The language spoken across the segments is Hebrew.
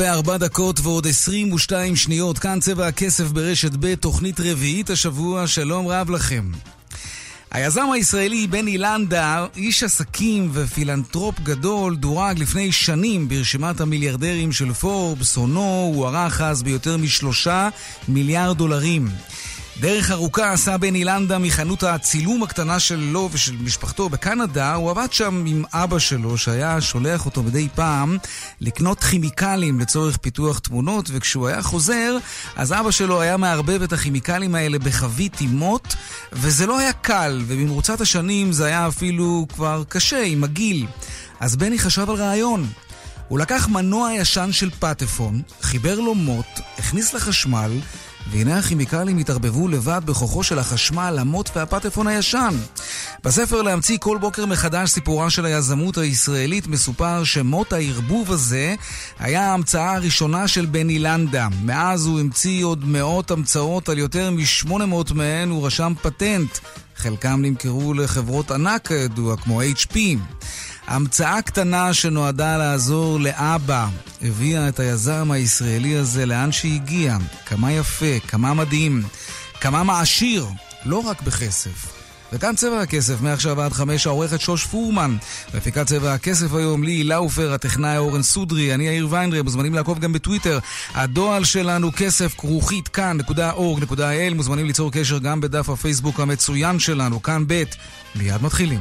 ארבע וארבע דקות ועוד עשרים ושתיים שניות, כאן צבע הכסף ברשת ב', תוכנית רביעית השבוע, שלום רב לכם. היזם הישראלי בני לנדה, איש עסקים ופילנטרופ גדול, דורג לפני שנים ברשימת המיליארדרים של פורבס, הונו הוערך אז ביותר משלושה מיליארד דולרים. דרך ארוכה עשה בני לנדה מחנות הצילום הקטנה שלו ושל משפחתו בקנדה. הוא עבד שם עם אבא שלו, שהיה שולח אותו מדי פעם לקנות כימיקלים לצורך פיתוח תמונות, וכשהוא היה חוזר, אז אבא שלו היה מערבב את הכימיקלים האלה בחבית עם מוט, וזה לא היה קל, ובמרוצת השנים זה היה אפילו כבר קשה עם הגיל. אז בני חשב על רעיון. הוא לקח מנוע ישן של פטפון, חיבר לו מוט, הכניס לחשמל, והנה הכימיקלים התערבבו לבד בכוחו של החשמל, המוט והפטפון הישן. בספר להמציא כל בוקר מחדש סיפורה של היזמות הישראלית מסופר שמוט הערבוב הזה היה ההמצאה הראשונה של בני לנדה. מאז הוא המציא עוד מאות המצאות על יותר מ-800 מהן הוא רשם פטנט. חלקם נמכרו לחברות ענק כידוע, כמו HP. המצאה קטנה שנועדה לעזור לאבא הביאה את היזם הישראלי הזה לאן שהגיע. כמה יפה, כמה מדהים, כמה מעשיר, לא רק בכסף. וכאן צבע הכסף, מעכשיו עד חמש, העורכת שוש פורמן. מפיקת צבע הכסף היום, לי לאופר, הטכנאי אורן סודרי, אני יאיר ויינרב, מוזמנים לעקוב גם בטוויטר. הדועל שלנו כסף כרוכית כאן.org.il, מוזמנים ליצור קשר גם בדף הפייסבוק המצוין שלנו, כאן ב', מיד מתחילים.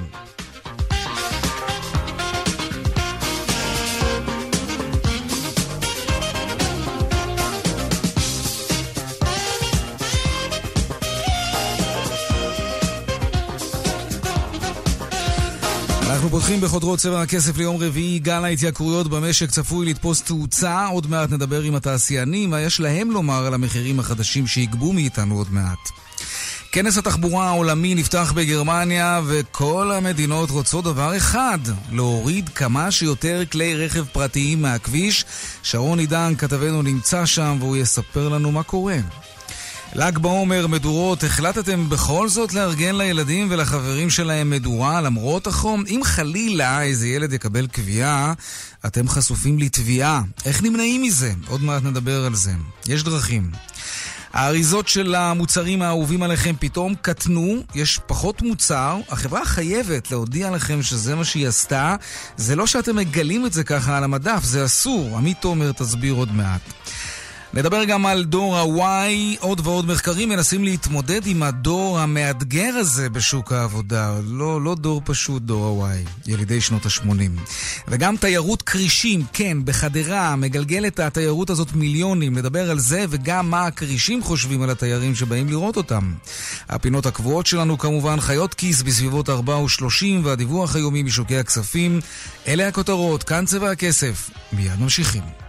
אנחנו פותחים בחודרות צבע הכסף ליום רביעי, גל ההתייקרויות במשק צפוי לתפוס תאוצה, עוד מעט נדבר עם התעשיינים, מה יש להם לומר על המחירים החדשים שיגבו מאיתנו עוד מעט. כנס התחבורה העולמי נפתח בגרמניה וכל המדינות רוצות דבר אחד, להוריד כמה שיותר כלי רכב פרטיים מהכביש. שרון עידן, כתבנו, נמצא שם והוא יספר לנו מה קורה. ל"ג בעומר, מדורות, החלטתם בכל זאת לארגן לילדים ולחברים שלהם מדורה למרות החום? אם חלילה איזה ילד יקבל קביעה, אתם חשופים לתביעה. איך נמנעים מזה? עוד מעט נדבר על זה. יש דרכים. האריזות של המוצרים האהובים עליכם פתאום קטנו, יש פחות מוצר, החברה חייבת להודיע לכם שזה מה שהיא עשתה. זה לא שאתם מגלים את זה ככה על המדף, זה אסור. עמית תומר תסביר עוד מעט. נדבר גם על דור ה-Y, עוד ועוד מחקרים מנסים להתמודד עם הדור המאתגר הזה בשוק העבודה. לא, לא דור פשוט, דור ה-Y, ילידי שנות ה-80. וגם תיירות כרישים, כן, בחדרה, מגלגלת התיירות הזאת מיליונים. נדבר על זה וגם מה הכרישים חושבים על התיירים שבאים לראות אותם. הפינות הקבועות שלנו כמובן חיות כיס בסביבות 4 ו-30 והדיווח היומי משוקי הכספים. אלה הכותרות, כאן צבע הכסף. מיד ממשיכים.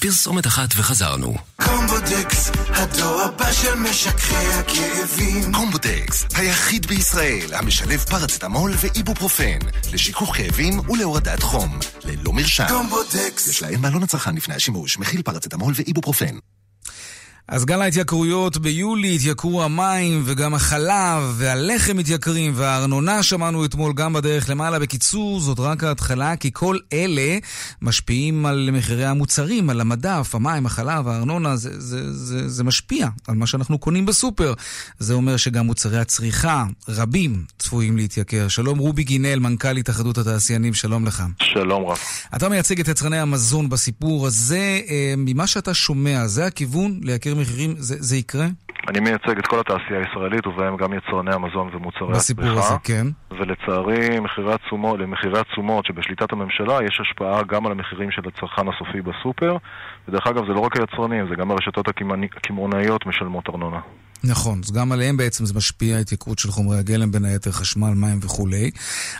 פרסומת אחת וחזרנו. קומבוטקס, הדור הבא של משככי הכאבים. קומבוטקס, היחיד בישראל המשלב פרצטמול ואיבופרופן לשיכוך כאבים ולהורדת חום, ללא מרשם. קומבוטקס. יש להם מעלון הצרכן לפני השימוש, מכיל פרצטמול ואיבופרופן. אז גל ההתייקרויות ביולי, התייקרו המים וגם החלב והלחם מתייקרים והארנונה שמענו אתמול גם בדרך למעלה. בקיצור, זאת רק ההתחלה, כי כל אלה משפיעים על מחירי המוצרים, על המדף, המים, החלב, הארנונה, זה, זה, זה, זה משפיע על מה שאנחנו קונים בסופר. זה אומר שגם מוצרי הצריכה, רבים, צפויים להתייקר. שלום רובי גינל, מנכ"ל התאחדות התעשיינים, שלום לך. שלום רב. אתה מייצג את יצרני המזון בסיפור הזה. אה, ממה שאתה שומע, זה הכיוון לייקר מחירים, זה, זה יקרה? אני מייצג את כל התעשייה הישראלית, ובהם גם יצרני המזון ומוצרי בסיפור הצריכה. הזה, כן. ולצערי, מחירי התשומות, למחירי התשומות שבשליטת הממשלה יש השפעה גם על המחירים של הצרכן הסופי בסופר. ודרך אגב, זה לא רק היצרנים, זה גם הרשתות הקמעונאיות משלמות ארנונה. נכון, אז גם עליהם בעצם זה משפיע התייקרות של חומרי הגלם, בין היתר חשמל, מים וכולי.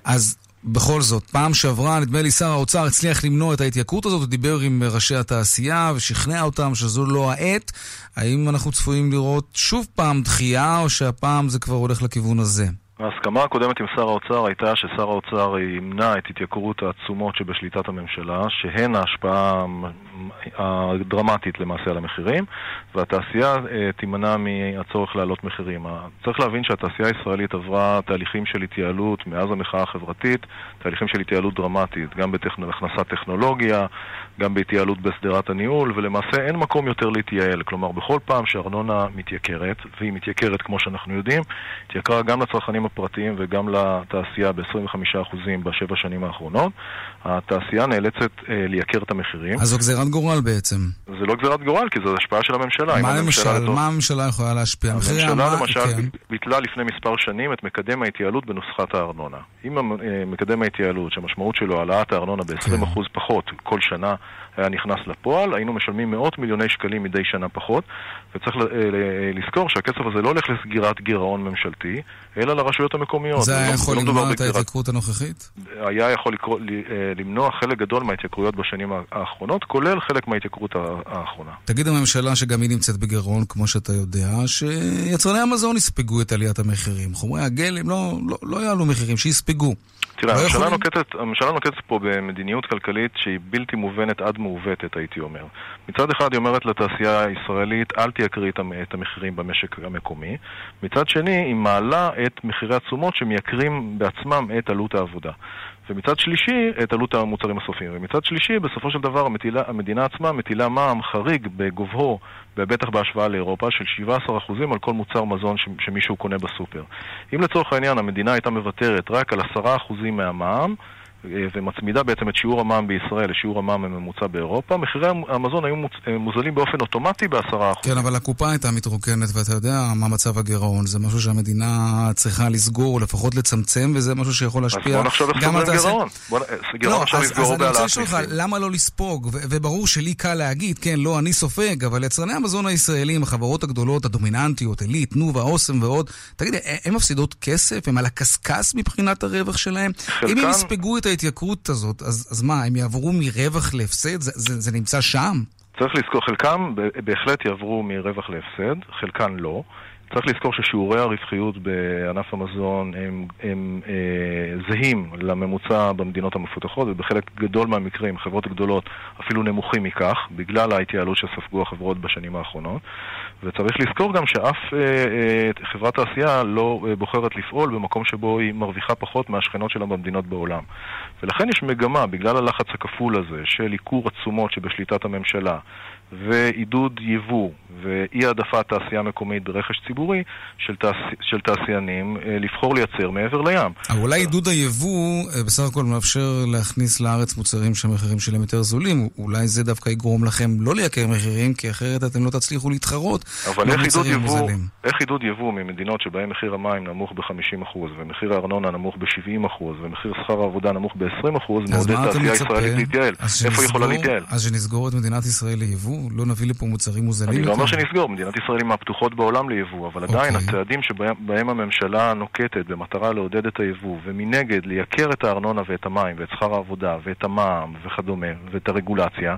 אז בכל זאת, פעם שעברה, נדמה לי שר האוצר הצליח למנוע את ההתייקרות הזאת, הוא דיבר עם ראשי התעשייה ושכנע אותם שזו לא העת. האם אנחנו צפויים לראות שוב פעם דחייה, או שהפעם זה כבר הולך לכיוון הזה? ההסכמה הקודמת עם שר האוצר הייתה ששר האוצר ימנע את התייקרות התשומות שבשליטת הממשלה, שהן ההשפעה הדרמטית למעשה על המחירים, והתעשייה אה, תימנע מהצורך להעלות מחירים. צריך להבין שהתעשייה הישראלית עברה תהליכים של התייעלות מאז המחאה החברתית, תהליכים של התייעלות דרמטית, גם בהכנסת טכנולוגיה, גם בהתייעלות בשדרת הניהול, ולמעשה אין מקום יותר להתייעל. כלומר, בכל פעם שארנונה מתייקרת, והיא מתייקרת כמו שאנחנו יודעים, התייקרה גם לצרכנים הפרטיים וגם לתעשייה ב-25% בשבע שנים האחרונות. התעשייה נאלצת אה, לייקר את המחירים. אז זו גזירת גורל בעצם. זה לא גזירת גורל, כי זו השפעה של הממשלה. מה למשל? לתוך... מה הממשלה יכולה להשפיע? הממשלה. למשל כן. ביטלה לפני מספר שנים את מקדם ההתייעלות בנוסחת הארנונה. אם אה, מקדם ההתייעלות, שהמשמעות שלו העלאת הארנונה ב-20% כן. פחות כל שנה, היה נכנס לפועל, היינו משלמים מאות מיליוני שקלים מדי שנה פחות, וצריך אה, לזכור שהכסף הזה לא הולך לסגירת גירעון ממשלתי, אלא לרשויות המקומיות. זה היה לא- יכול לא למנוע את ההתייקרות הנוכחית? היה יכול לקרוא, אה, למנוע חלק גדול מההתייקרויות בשנים האחרונות, כולל חלק מההתייקרות האחרונה. תגיד הממשלה שגם היא נמצאת בגירעון, כמו שאתה יודע, שיצרני המזון יספגו את עליית המחירים. חומרי הגלם לא, לא, לא יעלו מחירים, שיספגו. תראה, לא הממשלה, נוקטת, הממשלה נוקטת פה במדיניות כלכלית שהיא בלתי מובנת עד מעוותת, הייתי אומר. מצד אחד היא אומרת לתעשייה הישראלית, אל תייקרי את המחירים במשק המקומי. מצד שני, היא מעלה את מחירי התשומות שמייקרים בעצמם את עלות העבודה. ומצד שלישי, את עלות המוצרים הסופיים. ומצד שלישי, בסופו של דבר, המטילה, המדינה עצמה מטילה מע"מ חריג בגובהו, בטח בהשוואה לאירופה, של 17% על כל מוצר מזון שמישהו קונה בסופר. אם לצורך העניין המדינה הייתה מוותרת רק על 10% מהמע"מ, ומצמידה בעצם את שיעור המע"מ בישראל לשיעור המע"מ הממוצע באירופה, מחירי המזון היו אה, מוזלים באופן אוטומטי בעשרה אחוז. כן, אבל הקופה הייתה מתרוקנת, ואתה יודע מה מצב הגירעון. זה משהו שהמדינה צריכה לסגור, או לפחות לצמצם, וזה משהו שיכול להשפיע... אז בוא נחשוב איך סוגרים גירעון. בוא, גירעון לא, עכשיו לסגור בהעלאת מיסים. אז אני רוצה לשאול אותך, למה לא לספוג? וברור שלי קל להגיד, כן, לא, אני סופג, אבל יצרני המזון הישראלים, החברות הגדולות, הדומיננטיות, עילית, תנובה, אוסם ועוד, תגיד, הן מפסידות כסף? הן על הקשקש מבחינת הרווח שלהם? חלקן... אם הם יספגו את ההתייקרות הזאת, אז, אז מה, הם יעברו מרווח להפסד? זה, זה, זה נמצא שם? צריך לזכור, חלקם בהחלט יעברו מרווח להפסד, חלקן לא. צריך לזכור ששיעורי הרווחיות בענף המזון הם, הם אה, זהים לממוצע במדינות המפותחות, ובחלק גדול מהמקרים, חברות גדולות אפילו נמוכים מכך, בגלל ההתייעלות שספגו החברות בשנים האחרונות. וצריך לזכור גם שאף אה, אה, חברת תעשייה לא אה, בוחרת לפעול במקום שבו היא מרוויחה פחות מהשכנות שלה במדינות בעולם. ולכן יש מגמה, בגלל הלחץ הכפול הזה של עיקור התשומות שבשליטת הממשלה, ועידוד יבוא ואי העדפת תעשייה מקומית ברכש ציבורי של, תעש... של תעשיינים אה, לבחור לייצר מעבר לים. אבל אולי עידוד היבוא אה, בסך הכל מאפשר להכניס לארץ מוצרים שהמחירים שלהם יותר זולים. אולי זה דווקא יגרום לכם לא לייקר מחירים, כי אחרת אתם לא תצליחו להתחרות אבל איך עידוד, יבוא, איך עידוד יבוא ממדינות שבהן מחיר המים נמוך ב-50% ומחיר הארנונה נמוך ב-70% ומחיר שכר העבודה נמוך ב-20% מעודד תעשייה ישראלית להתייעל? איפה היא יכולה להתייעל? אז שנסגור את מדינת ישראל ליבוא? לא נביא לפה מוצרים מוזלים אני לא אומר שנסגור, מדינת ישראל היא מהפתוחות בעולם ליבוא, אבל עדיין okay. אוקיי. הצעדים שבהם הממשלה נוקטת במטרה לעודד את היבוא, ומנגד לייקר את הארנונה ואת המים ואת שכר העבודה ואת המע"מ וכדומה, ואת הרגולציה,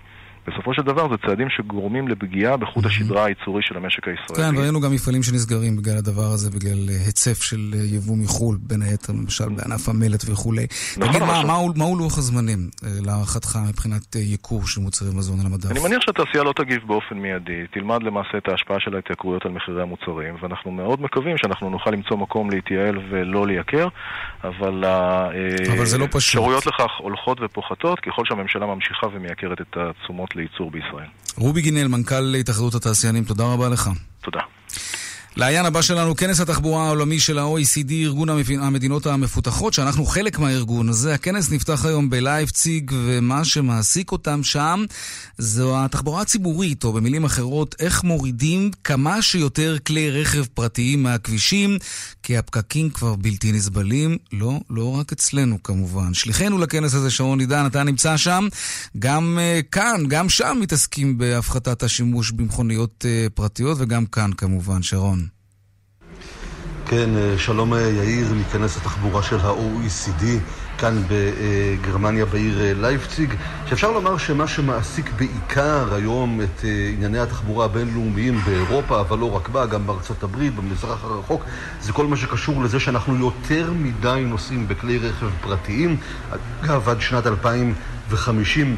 בסופו של דבר זה צעדים שגורמים לפגיעה בחוט השדרה הייצורי של המשק הישראלי. כן, ראינו גם מפעלים שנסגרים בגלל הדבר הזה, בגלל אה, היצף של אה, יבוא מחו"ל, בין היתר למשל בענף המלט וכולי. נכון, תגיד, מה, מהו, לוח הזמנים אה, להערכתך מבחינת ייקור של מוצרי מזון על המדף? אני מניח שהתעשייה לא תגיב באופן מיידי, תלמד למעשה את ההשפעה של ההתייקרויות על מחירי המוצרים, ואנחנו מאוד מקווים שאנחנו נוכל למצוא מקום להתייעל ולא לייקר, אבל האפשרויות לא לכך הולכות ופוחתות ככל שהממשלה ממשיכה ומייקרת את התשומות לייצור בישראל. רובי גינל, מנכ"ל התאחדות התעשיינים, תודה רבה לך. תודה. לעיין הבא שלנו, כנס התחבורה העולמי של ה-OECD, ארגון המדינות המפותחות, שאנחנו חלק מהארגון הזה. הכנס נפתח היום בלייפציג, ומה שמעסיק אותם שם זו התחבורה הציבורית, או במילים אחרות, איך מורידים כמה שיותר כלי רכב פרטיים מהכבישים, כי הפקקים כבר בלתי נסבלים. לא, לא רק אצלנו כמובן. שליחנו לכנס הזה, שרון עידן, אתה נמצא שם. גם uh, כאן, גם שם מתעסקים בהפחתת השימוש במכוניות uh, פרטיות, וגם כאן כמובן, שרון. כן, אה, שלום יאיר, מכנס התחבורה של ה-OECD. כאן בגרמניה בעיר אה, לייפציג, שאפשר לומר שמה שמעסיק בעיקר היום את אה, ענייני התחבורה הבינלאומיים באירופה, אבל לא רק בה, גם בארצות הברית, במזרח הרחוק, זה כל מה שקשור לזה שאנחנו יותר מדי נוסעים בכלי רכב פרטיים. אגב, עד שנת 2050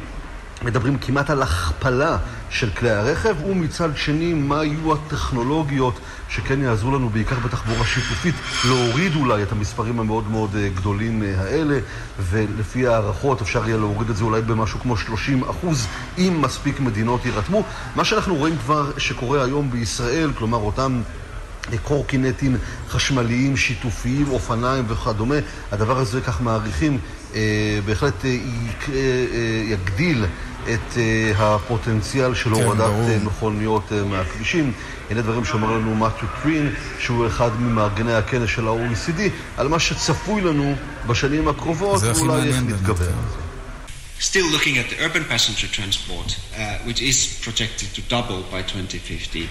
מדברים כמעט על הכפלה של כלי הרכב, ומצד שני, מה יהיו הטכנולוגיות שכן יעזרו לנו, בעיקר בתחבורה שיתופית, להוריד אולי את המספרים המאוד מאוד אה, גדולים אה, האלה, ולפי הערכות אפשר יהיה להוריד את זה אולי במשהו כמו 30 אחוז, אם מספיק מדינות יירתמו. מה שאנחנו רואים כבר שקורה היום בישראל, כלומר אותם... קורקינטים חשמליים, שיתופיים, אופניים וכדומה. הדבר הזה, כך מעריכים, אה, בהחלט אה, אה, יגדיל את הפוטנציאל של כן, הורדת מכוניות מהכבישים. הנה דברים שאומר לנו מתיו קרין, שהוא אחד ממארגני הכנס של ה-OECD, על מה שצפוי לנו בשנים הקרובות, ואולי איך נתגבר על זה. Still looking at the urban passenger transport, uh, which is projected to double by 2050,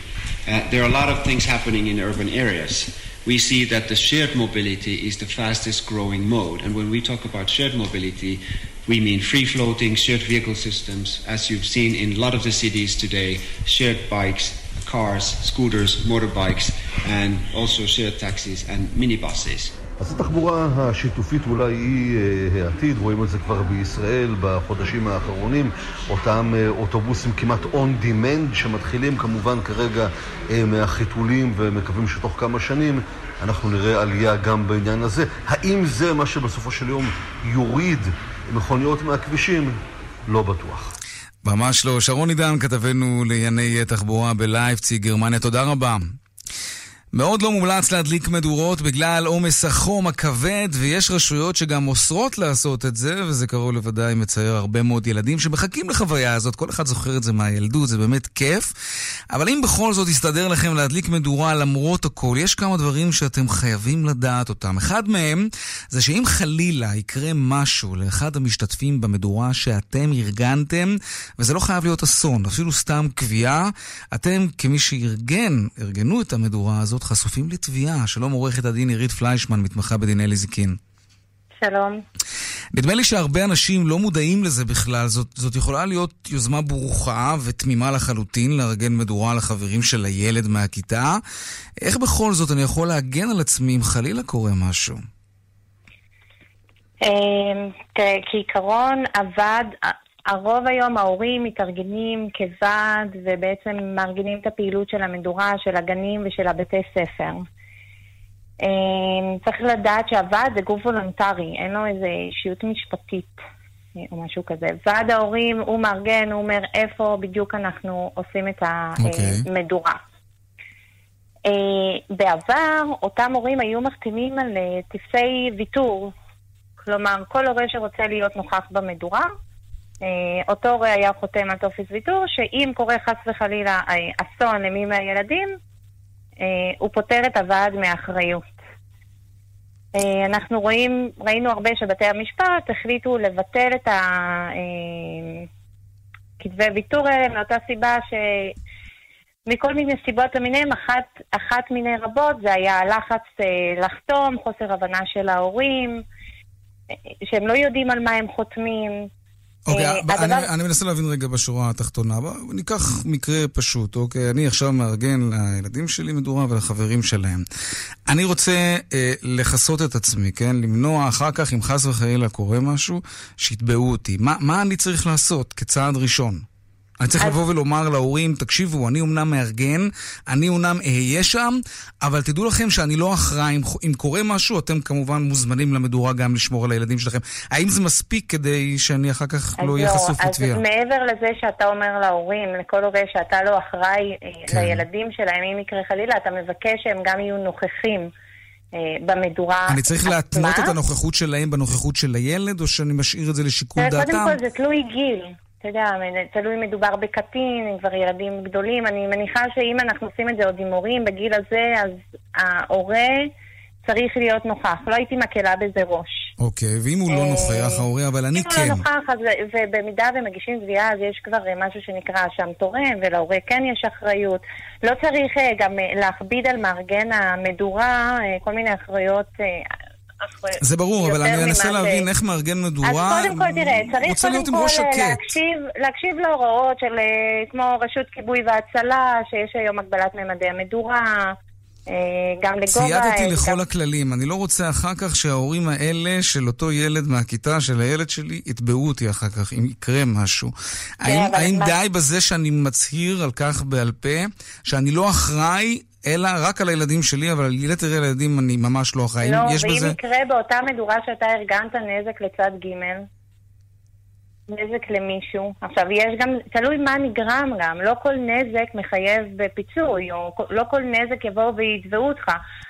uh, there are a lot of things happening in urban areas. we see that the shared mobility is the fastest growing mode. And when we talk about shared mobility, we mean free floating, shared vehicle systems, as you've seen in a lot of the cities today, shared bikes, cars, scooters, motorbikes, and also shared taxis and minibuses. אז התחבורה השיתופית אולי היא אה, העתיד, רואים את זה כבר בישראל בחודשים האחרונים, אותם אה, אוטובוסים כמעט on demand שמתחילים כמובן כרגע אה, מהחיתולים ומקווים שתוך כמה שנים אנחנו נראה עלייה גם בעניין הזה. האם זה מה שבסופו של יום יוריד מכוניות מהכבישים? לא בטוח. ממש לא. שרון עידן, כתבנו לענייני תחבורה בלייפציג, גרמניה, תודה רבה. מאוד לא מומלץ להדליק מדורות בגלל עומס החום הכבד, ויש רשויות שגם אוסרות לעשות את זה, וזה קרוב לוודאי מצייר הרבה מאוד ילדים שמחכים לחוויה הזאת, כל אחד זוכר את זה מהילדות, זה באמת כיף. אבל אם בכל זאת יסתדר לכם להדליק מדורה למרות הכל, יש כמה דברים שאתם חייבים לדעת אותם. אחד מהם זה שאם חלילה יקרה משהו לאחד המשתתפים במדורה שאתם ארגנתם, וזה לא חייב להיות אסון, אפילו סתם קביעה, אתם כמי שארגן, ארגנו את המדורה הזאת, הזאת חשופים לתביעה. שלום עורכת הדין עירית פליישמן, מתמחה בדיני נזיקין. שלום. נדמה לי שהרבה אנשים לא מודעים לזה בכלל. זאת, זאת יכולה להיות יוזמה ברוכה ותמימה לחלוטין לארגן מדורה לחברים של הילד מהכיתה. איך בכל זאת אני יכול להגן על עצמי אם חלילה קורה משהו? אמ, תראה, כעיקרון, הוועד, הרוב היום ההורים מתארגנים כוועד ובעצם מארגנים את הפעילות של המדורה, של הגנים ושל הבתי ספר. אמ, צריך לדעת שהוועד זה גוף וולונטרי, אין לו איזה אישיות משפטית אה, או משהו כזה. ועד ההורים הוא מארגן, הוא אומר איפה בדיוק אנחנו עושים את המדורה. Okay. אה, בעבר אותם הורים היו מחתימים על אה, טפסי ויתור, כלומר כל הורה שרוצה להיות נוכח במדורה, אה, אותו הורה היה חותם על טופס ויתור, שאם קורה חס וחלילה אה, אסון למי מהילדים, אה, הוא פוטר את הוועד מאחריות. אנחנו רואים, ראינו הרבה שבתי המשפט החליטו לבטל את הכתבי ויתור האלה מאותה סיבה ש... מכל מיני סיבות למיניהם, אחת, אחת מיני רבות זה היה הלחץ לחתום, חוסר הבנה של ההורים, שהם לא יודעים על מה הם חותמים. אוקיי, okay, אני, אני מנסה להבין רגע בשורה התחתונה. ניקח מקרה פשוט, אוקיי? אני עכשיו מארגן לילדים שלי מדורה ולחברים שלהם. אני רוצה אה, לכסות את עצמי, כן? למנוע אחר כך, אם חס וחלילה קורה משהו, שיתבעו אותי. מה, מה אני צריך לעשות כצעד ראשון? אני צריך לבוא ולומר להורים, תקשיבו, אני אומנם מארגן, אני אומנם אהיה שם, אבל תדעו לכם שאני לא אחראי. אם, אם קורה משהו, אתם כמובן מוזמנים למדורה גם לשמור על הילדים שלכם. האם זה מספיק כדי שאני אחר כך לא אהיה לא, חשוף לתביעה? אז מעבר לזה שאתה אומר להורים, לכל הורה שאתה לא אחראי אה, כן. לילדים שלהם, אם יקרה חלילה, אתה מבקש שהם גם יהיו נוכחים. אה, במדורה אני צריך להתנות את הנוכחות שלהם בנוכחות של הילד, או שאני משאיר את זה לשיקול דעתם? קודם כל זה תלוי גיל. אתה יודע, תלוי אם מדובר בקטין, אם כבר ילדים גדולים. אני מניחה שאם אנחנו עושים את זה עוד עם הורים בגיל הזה, אז ההורה צריך להיות נוכח. לא הייתי מקלה בזה ראש. אוקיי, ואם הוא לא נוכח, ההורה, אבל אני כן. אם הוא לא נוכח, אז, ובמידה ומגישים תביעה, אז יש כבר משהו שנקרא אשם תורם, ולהורה כן יש אחריות. לא צריך אה, גם אה, להכביד על מארגן המדורה כל מיני אחריות אחרי... זה ברור, אבל אני מנסה ש- להבין איך מארגן מדורה אז קודם כל, תראה, צריך קודם כל. להקשיב, להקשיב להוראות של אה, כמו רשות כיבוי והצלה, שיש היום הגבלת ממדי המדורה, אה, גם לגובה... צייתתי אה, לכל גם- הכללים. אני לא רוצה אחר כך שההורים האלה של אותו ילד מהכיתה של הילד שלי יתבעו אותי אחר כך, אם יקרה משהו. האם, האם מה- די בזה שאני מצהיר על כך בעל פה, שאני לא אחראי, אלא רק על הילדים שלי, אבל על יתר הילדים אני ממש לא אחראי? לא, ואם בזה... יקרה באותה מדורה שאתה ארגנת נזק לצד ג', נזק למישהו. עכשיו, יש גם, תלוי מה נגרם גם, לא כל נזק מחייב בפיצוי, או לא כל נזק יבואו ויתבעו אותך,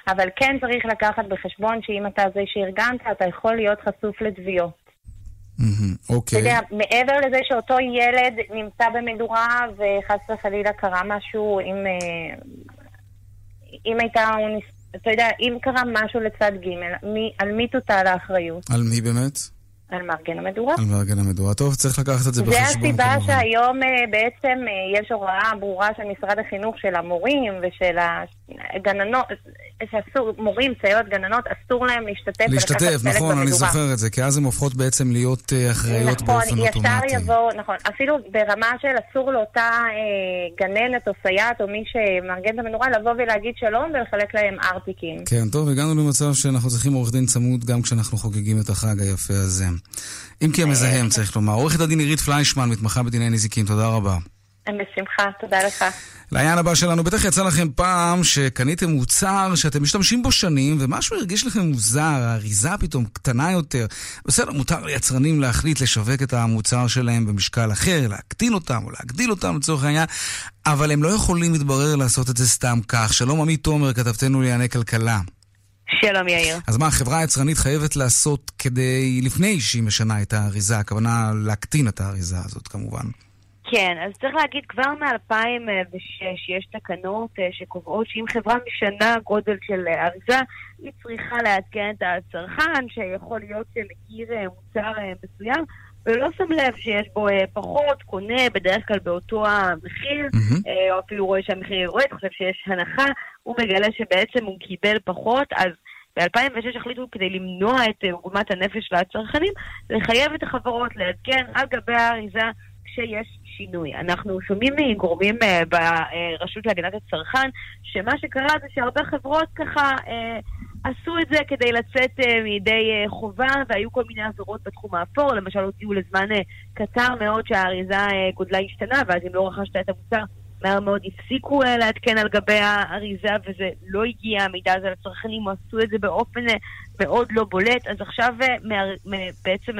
אבל כן צריך לקחת בחשבון שאם אתה זה שארגנת, אתה יכול להיות חשוף לתביעות. מהמם, אתה אוקיי. יודע, מעבר לזה שאותו ילד נמצא במדורה וחס וחלילה קרה משהו, אם, אה, אם הייתה, הוא ניס- אתה יודע, אם קרה משהו לצד ג', מי, על מי תוטל האחריות? על מי באמת? על מארגן המדורה. על מארגן המדורה. טוב, צריך לקחת את זה זה בחשבון הסיבה כמובן. שהיום אה, בעצם אה, יש הוראה ברורה של משרד החינוך של המורים ושל הגננות, שאסור, מורים, סייעות, גננות, אסור להם להשתתף להשתתף, נכון, אני. זוכר את זה, כי אז הן הופכות בעצם להיות אה, אחראיות נכון, באופן ישר אוטומטי. יבוא, נכון, אפילו ברמה של אסור לאותה אה, גננת או סייעת או מי שמארגן את המנורה לבוא ולהגיד שלום ולחלק להם ארטיקים. כן, טוב, הגענו למצב שאנחנו צריכים עורך דין צמוד גם כשאנחנו חוגגים את החג היפה הזה. אם כי המזהם, צריך לומר. עורכת הדין עירית פליישמן, מתמחה בדיני נזיקין, תודה רבה. בשמחה, תודה לך. לעניין הבא שלנו, בטח יצא לכם פעם שקניתם מוצר שאתם משתמשים בו שנים ומשהו הרגיש לכם מוזר, האריזה פתאום קטנה יותר. בסדר, מותר ליצרנים להחליט לשווק את המוצר שלהם במשקל אחר, להקטין אותם או להגדיל אותם לצורך העניין, אבל הם לא יכולים, מתברר, לעשות את זה סתם כך. שלום עמית תומר, כתבתנו לענייני כלכלה. שלום יאיר. אז מה החברה היצרנית חייבת לעשות כדי, לפני שהיא משנה את האריזה, הכוונה להקטין את האריזה הזאת כמובן. כן, אז צריך להגיד, כבר מ-2006 יש תקנות אה, שקובעות שאם חברה משנה גודל של אה, אריזה, היא צריכה לעדכן את הצרכן, שיכול להיות שמכיר אה, מוצר מסוים, ולא שם לב שיש בו פחות, קונה בדרך כלל באותו המחיר. אה, או אפילו רואה שהמחיר יורד, חושב שיש הנחה, הוא מגלה שבעצם הוא קיבל פחות, אז ב-2006 החליטו כדי למנוע את עוגמת הנפש והצרכנים, לחייב את החברות לעדכן על גבי האריזה כשיש שינוי. אנחנו שומעים מגורמים אה, ברשות להגנת הצרכן, שמה שקרה זה שהרבה חברות ככה אה, עשו את זה כדי לצאת אה, מידי חובה, והיו כל מיני עבירות בתחום האפור, למשל הודיעו לזמן קצר מאוד שהאריזה גודלה השתנה, ואז אם לא רכשת את המוצר, מהר מאוד הפסיקו אה, לעדכן על גבי האריזה, וזה לא הגיע המידע הזה לצרכנים, או עשו את זה באופן אה, מאוד לא בולט. אז עכשיו אה, בעצם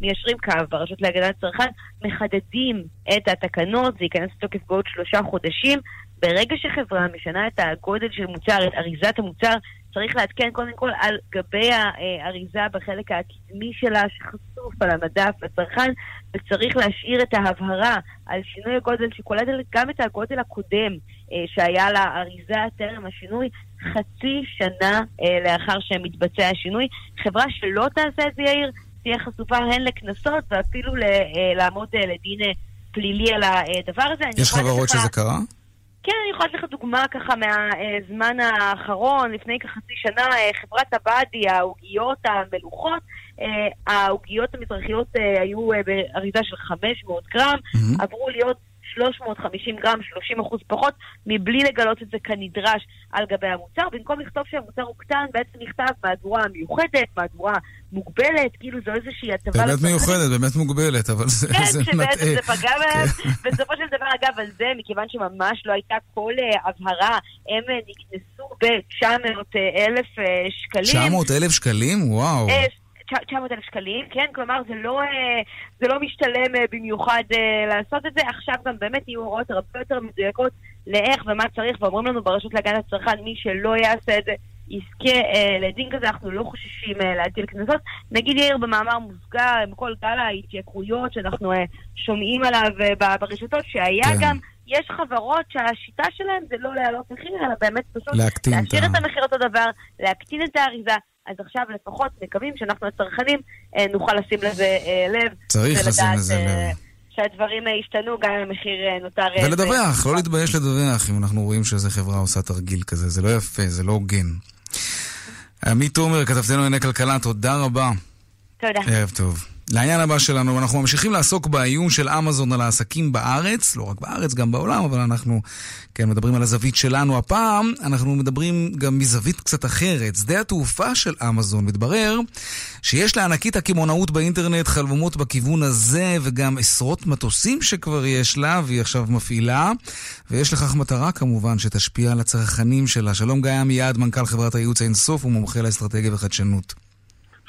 מיישרים קו ברשות להגנת הצרכן, מחדדים את התקנות, זה ייכנס לתוקף בעוד שלושה חודשים. ברגע שחברה משנה את הגודל של מוצר, את אריזת המוצר, צריך לעדכן קודם כל על גבי האריזה בחלק הקדמי שלה, שחשוף על המדף לצרכן, וצריך להשאיר את ההבהרה על שינוי הגודל שכוללת גם את הגודל הקודם אה, שהיה לאריזה טרם השינוי, חצי שנה אה, לאחר שמתבצע השינוי. חברה שלא תעשה את זה, יאיר, תהיה חשופה הן לקנסות ואפילו אה, לעמוד אה, לדין אה, פלילי על הדבר הזה. יש חברות שזה קרה? כן, אני יכולה לתת לך דוגמה ככה מהזמן האחרון, לפני כחצי שנה, אה, חברת הבאדי, העוגיות המלוכות, אה, העוגיות המזרחיות אה, היו אה, באריזה של 500 גרם, מהמם. עברו להיות 350 גרם, 30 אחוז פחות, מבלי לגלות את זה כנדרש על גבי המוצר. במקום לכתוב שהמוצר הוא קטן, בעצם נכתב מהדורה מיוחדת, מהדורה מוגבלת, כאילו זו איזושהי הטבה. באמת. מיוחדת, באמת מוגבלת, אבל זה כן, זה שבעצם מטעה. זה פגע בהם. כן. בסופו של דבר, אגב, על זה, מכיוון שממש לא הייתה כל אה, הבהרה, הם אה, נקנסו ב-900 אלף אה, שקלים. 900 אלף שקלים? וואו. אה, 900 אלף שקלים, כן? כלומר, זה לא, אה, זה לא משתלם אה, במיוחד אה, לעשות את זה. עכשיו גם באמת יהיו הוראות הרבה יותר מדויקות לאיך ומה צריך, ואומרים לנו ברשות להגנת הצרכן, מי שלא יעשה את זה, יזכה לדין כזה, אנחנו לא חוששים להטיל קנסות. נגיד יאיר במאמר מוסגר, עם כל גל ההתייקרויות שאנחנו שומעים עליו ברשתות, שהיה כן. גם... יש חברות שהשיטה שלהם זה לא להעלות מחיר, אלא באמת פשוט להשאיר את המחיר אותו דבר, להקטין את האריזה. אז עכשיו לפחות מקווים שאנחנו הצרכנים אה, נוכל לשים לזה אה, לב. צריך לשים לזה אה, לב. שהדברים השתנו גם אם המחיר נותר... ולדווח, ב- לא להתבייש לדווח אם אנחנו רואים שאיזה חברה עושה תרגיל כזה. זה לא יפה, זה לא הוגן. עמית תומר, כתבתנו לענייני כלכלה, תודה רבה. תודה. ערב טוב. לעניין הבא שלנו, אנחנו ממשיכים לעסוק באיום של אמזון על העסקים בארץ, לא רק בארץ, גם בעולם, אבל אנחנו כן מדברים על הזווית שלנו. הפעם אנחנו מדברים גם מזווית קצת אחרת. שדה התעופה של אמזון, מתברר שיש לענקית הקמעונאות באינטרנט חלומות בכיוון הזה, וגם עשרות מטוסים שכבר יש לה, והיא עכשיו מפעילה, ויש לכך מטרה כמובן שתשפיע על הצרכנים שלה. שלום גיא עמיעד, מנכ"ל חברת הייעוץ האינסוף ומומחה לאסטרטגיה וחדשנות.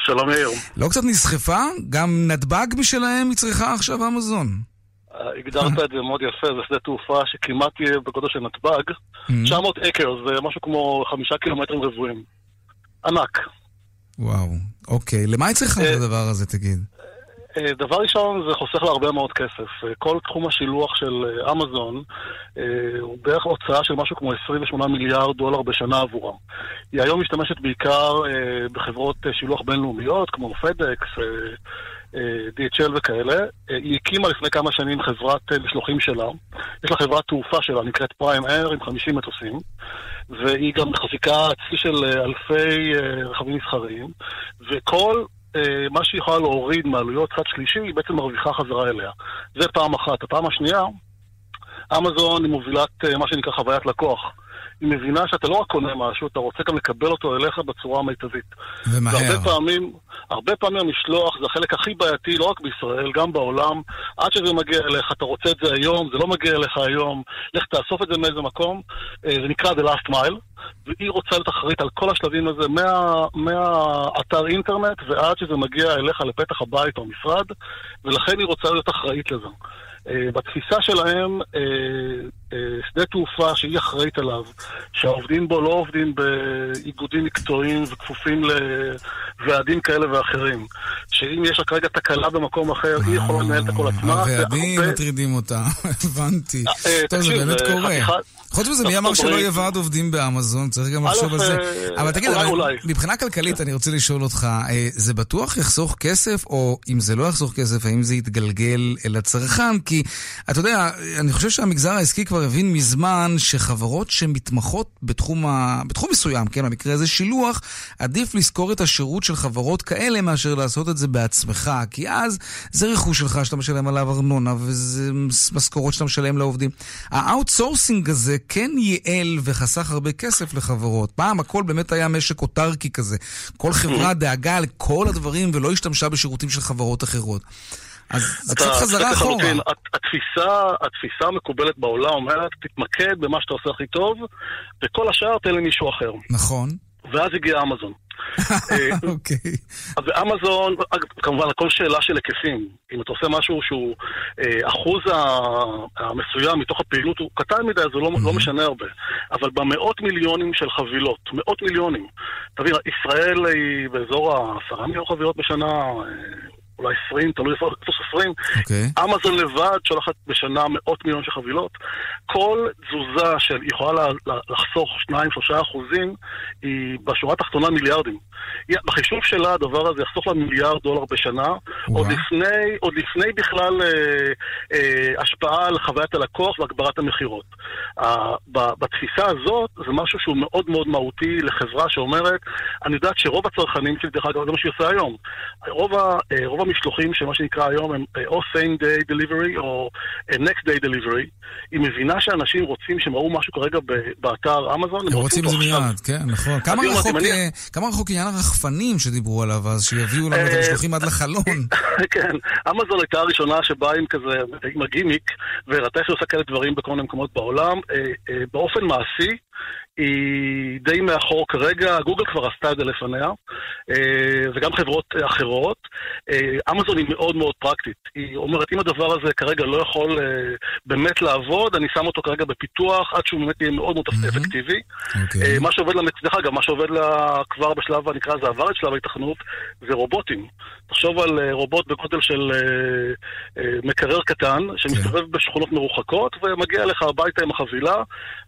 שלום יאיר. לא קצת נסחפה? גם נתב"ג משלהם היא צריכה עכשיו אמזון. הגדרת את זה מאוד יפה, זה שדה תעופה שכמעט יהיה בגודל של נתב"ג. 900 אקר, זה משהו כמו חמישה קילומטרים רבועים. ענק. וואו, אוקיי. למה היא צריכה את הדבר הזה, תגיד? אה, דבר ראשון, זה חוסך לה הרבה מאוד כסף. אה, כל תחום השילוח של אה, אמזון הוא בערך הוצאה של משהו כמו 28 מיליארד דולר בשנה עבורה. היא היום משתמשת בעיקר בחברות שילוח בינלאומיות, כמו פדקס, DHL וכאלה. היא הקימה לפני כמה שנים חברת משלוחים שלה. יש לה חברת תעופה שלה, נקראת פריים אייר, עם 50 מטוסים. והיא גם מחזיקה צי של אלפי רכבים מסחריים. וכל מה שהיא יכולה להוריד מעלויות צד שלישי, היא בעצם מרוויחה חזרה אליה. זה פעם אחת. הפעם השנייה, אמזון היא מובילת מה שנקרא חוויית לקוח. היא מבינה שאתה לא רק קונה משהו, אתה רוצה גם לקבל אותו אליך בצורה המיטבית. ומהר. והרבה פעמים, הרבה פעמים המשלוח זה החלק הכי בעייתי, לא רק בישראל, גם בעולם. עד שזה מגיע אליך, אתה רוצה את זה היום, זה לא מגיע אליך היום, לך תאסוף את זה מאיזה מקום. זה נקרא The Last Mile. והיא רוצה להיות אחראית על כל השלבים הזה, מה, מהאתר אינטרנט ועד שזה מגיע אליך לפתח הבית או המשרד, ולכן היא רוצה להיות אחראית לזה. Uh, בתפיסה שלהם, uh, uh, שדה תעופה שהיא אחראית עליו, שהעובדים בו לא עובדים באיגודים מקצועיים וכפופים לוועדים כאלה ואחרים, שאם יש לה כרגע תקלה במקום אחר, היא יכולה לנהל את הכל עצמה. הוועדים מטרידים אותה, הבנתי. טוב, זה באמת קורה. חוץ מזה, מי אמר שלא יהיה ועד עובדים באמזון? צריך גם לחשוב על זה. אבל תגיד, מבחינה כלכלית אני רוצה לשאול אותך, זה בטוח יחסוך כסף, או אם זה לא יחסוך כסף, האם זה יתגלגל אל הצרכן? כי, אתה יודע, אני חושב שהמגזר העסקי כבר הבין מזמן שחברות שמתמחות בתחום, ה... בתחום מסוים, כן, במקרה הזה שילוח, עדיף לשכור את השירות של חברות כאלה מאשר לעשות את זה בעצמך, כי אז זה רכוש שלך שאתה משלם עליו ארנונה, וזה משכורות שאתה משלם לעובדים. ה outsourcing הזה כן ייעל וחסך הרבה כסף לחברות. פעם הכל באמת היה משק אוטרקי כזה. כל חברה דאגה לכל הדברים ולא השתמשה בשירותים של חברות אחרות. אז זה קצת חזרה אחורה. התפיסה, התפיסה המקובלת בעולם אומרת, תתמקד במה שאתה עושה הכי טוב, וכל השאר תן למישהו אחר. נכון. ואז הגיע אמזון. אוקיי. אז באמזון, כמובן, הכל שאלה של היקפים. אם אתה עושה משהו שהוא אחוז המסוים מתוך הפעילות הוא קטן מדי, אז זה לא משנה הרבה. אבל במאות מיליונים של חבילות, מאות מיליונים. תבין, ישראל היא באזור העשרה מיליון חבילות בשנה. אולי 20, תלוי איפה סופרים. Okay. אמזון לבד שולחת בשנה מאות מיליון של חבילות. כל תזוזה של יכולה לחסוך 2-3 אחוזים, היא בשורה התחתונה מיליארדים. בחישוב שלה הדבר הזה יחסוך לה מיליארד דולר בשנה, עוד לפני, עוד לפני בכלל אה, אה, השפעה על חוויית הלקוח והגברת המכירות. אה, בתפיסה הזאת זה משהו שהוא מאוד מאוד מהותי לחברה שאומרת, אני יודעת שרוב הצרכנים שלי, דרך אגב, זה מה שהיא עושה היום. רוב, ה, רוב המשלוחים שמה שנקרא היום הם או same day delivery או next day delivery. היא מבינה שאנשים רוצים שהם ראו משהו כרגע באתר אמזון, הם רוצים את זה מיד, כן, נכון. כמה רחוק, כמה רחוק עניין הרחפנים שדיברו עליו אז, שיביאו לנו את המשלוחים עד לחלון? כן, אמזון הייתה הראשונה שבאה עם כזה, עם הגימיק, והראתה שהיא עושה כאלה דברים בכל מיני מקומות בעולם. באופן מעשי, היא די מאחור כרגע, גוגל כבר עשתה את זה לפניה, וגם חברות אחרות. אמזון היא מאוד מאוד פרקטית. היא אומרת, אם הדבר הזה כרגע לא יכול באמת לעבוד, אני שם אותו כרגע בפיתוח עד שהוא באמת יהיה מאוד מאוד אפקטיבי. מה שעובד לה, דרך אגב, מה שעובד לה כבר בשלב, נקרא לזה עבר את שלב ההתכנות, זה רובוטים. תחשוב על רובוט בגודל של מקרר קטן, שמסתובב בשכונות מרוחקות, ומגיע אליך הביתה עם החבילה,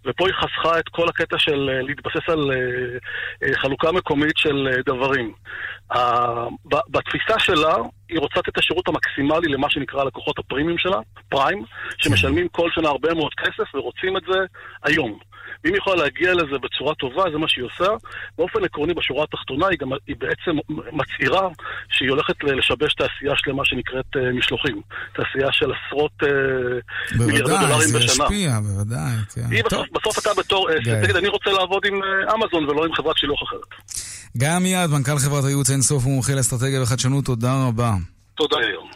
ופה היא חסכה את כל הקטע של להתבסס על חלוקה מקומית של דברים. בתפיסה שלה, היא רוצה לתת את השירות המקסימלי למה שנקרא הלקוחות הפרימיים שלה, פריים, שמשלמים כל שנה הרבה מאוד כסף ורוצים את זה היום. ואם היא יכולה להגיע לזה בצורה טובה, זה מה שהיא עושה. באופן עקרוני, בשורה התחתונה, היא גם היא בעצם מצהירה שהיא הולכת לשבש תעשייה שלמה שנקראת uh, משלוחים. תעשייה של עשרות uh, מיליארדי דולרים בשנה. בוודאי, זה ישפיע, בוודאי. כן. היא בסוף, בסוף אתה בתור עסק, תגיד, אני רוצה לעבוד עם אמזון ולא עם חברת שילוח אחרת. גם מיד, מנכ"ל חברת הייעוץ אינסוף ומומחה לאסטרטגיה וחדשנות, תודה רבה. תודה, יום.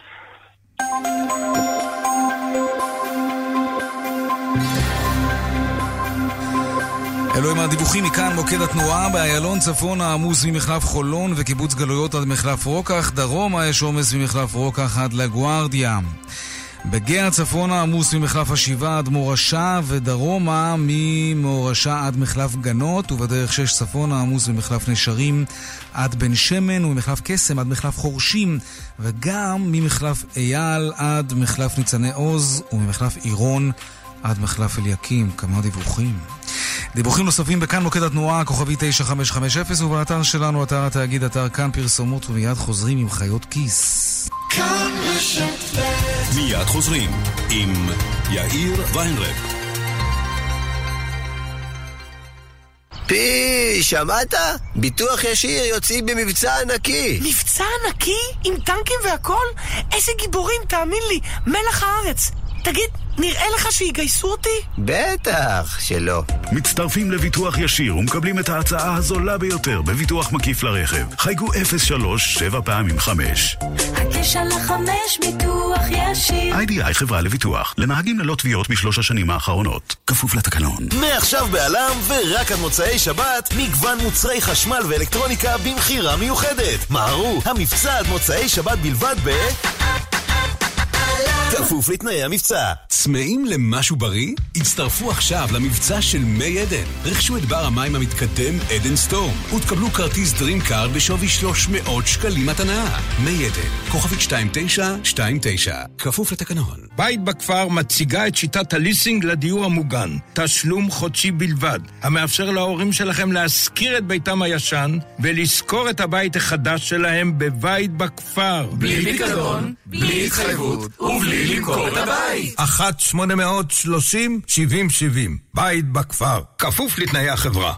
אלו הם הדיווחים מכאן מוקד התנועה באיילון צפון העמוס ממחלף חולון וקיבוץ גלויות עד מחלף רוקח, דרומה יש עומס ממחלף רוקח עד לגוארדיה. בגאה צפונה עמוס ממחלף השבעה עד מורשה ודרומה ממורשה עד מחלף גנות ובדרך שש צפונה עמוס ממחלף נשרים עד בן שמן וממחלף קסם עד מחלף חורשים וגם ממחלף אייל עד מחלף ניצני עוז וממחלף עירון עד מחלף אליקים. כמה דיווחים. דיווחים נוספים בכאן מוקד התנועה, כוכבי 9550 ובאתר שלנו, אתר התאגיד, אתר כאן פרסומות ומיד חוזרים עם חיות כיס. כאן מיד חוזרים עם יאיר ויינרב. פי, שמעת? ביטוח ישיר יוצאים במבצע ענקי. מבצע ענקי? עם טנקים והכל? איזה גיבורים, תאמין לי, מלח הארץ. תגיד, נראה לך שיגייסו אותי? בטח שלא. מצטרפים לביטוח ישיר ומקבלים את ההצעה הזולה ביותר בביטוח מקיף לרכב. חייגו 03 7 פעמים 5. הקש על החמש ביטוח ישיר. איי.די.איי חברה לביטוח. לנהגים ללא תביעות בשלוש השנים האחרונות. כפוף לתקנון. מעכשיו בעלם ורק עד מוצאי שבת, מגוון מוצרי חשמל ואלקטרוניקה במכירה מיוחדת. מהרו, המבצע עד מוצאי שבת בלבד ב... כפוף לתנאי המבצע. צמאים למשהו בריא? הצטרפו עכשיו למבצע של מי עדן. רכשו את בר המים המתקדם עדן סטרים ותקבלו כרטיס דרים קארד בשווי 300 שקלים מתנה. מי עדן, כוכבית 2929, כפוף לתקנון. בית בכפר מציגה את שיטת הליסינג לדיור המוגן. תשלום חודשי בלבד, המאפשר להורים שלכם להשכיר את ביתם הישן ולשכור את הבית החדש שלהם בבית בכפר. בלי פיקדון, בלי התחייבות ובלי למכור את הבית. 1-830-7070, בית בכפר, כפוף לתנאי החברה.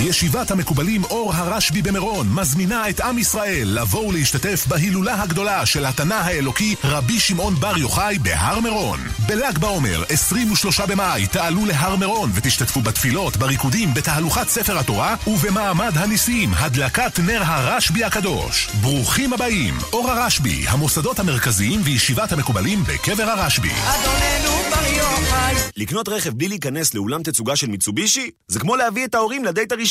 ישיבת המקובלים אור הרשב"י במירון מזמינה את עם ישראל לבוא ולהשתתף בהילולה הגדולה של התנא האלוקי רבי שמעון בר יוחאי בהר מירון. בל"ג בעומר, 23 במאי, תעלו להר מירון ותשתתפו בתפילות, בריקודים, בתהלוכת ספר התורה ובמעמד הניסים, הדלקת נר הרשב"י הקדוש. ברוכים הבאים, אור הרשב"י, המוסדות המרכזיים וישיבת המקובלים בקבר הרשב"י. אדוננו בר יוחאי לקנות רכב בלי להיכנס לאולם תצוגה של מיצובישי? זה כמו להביא את ההורים לדייט הראשון.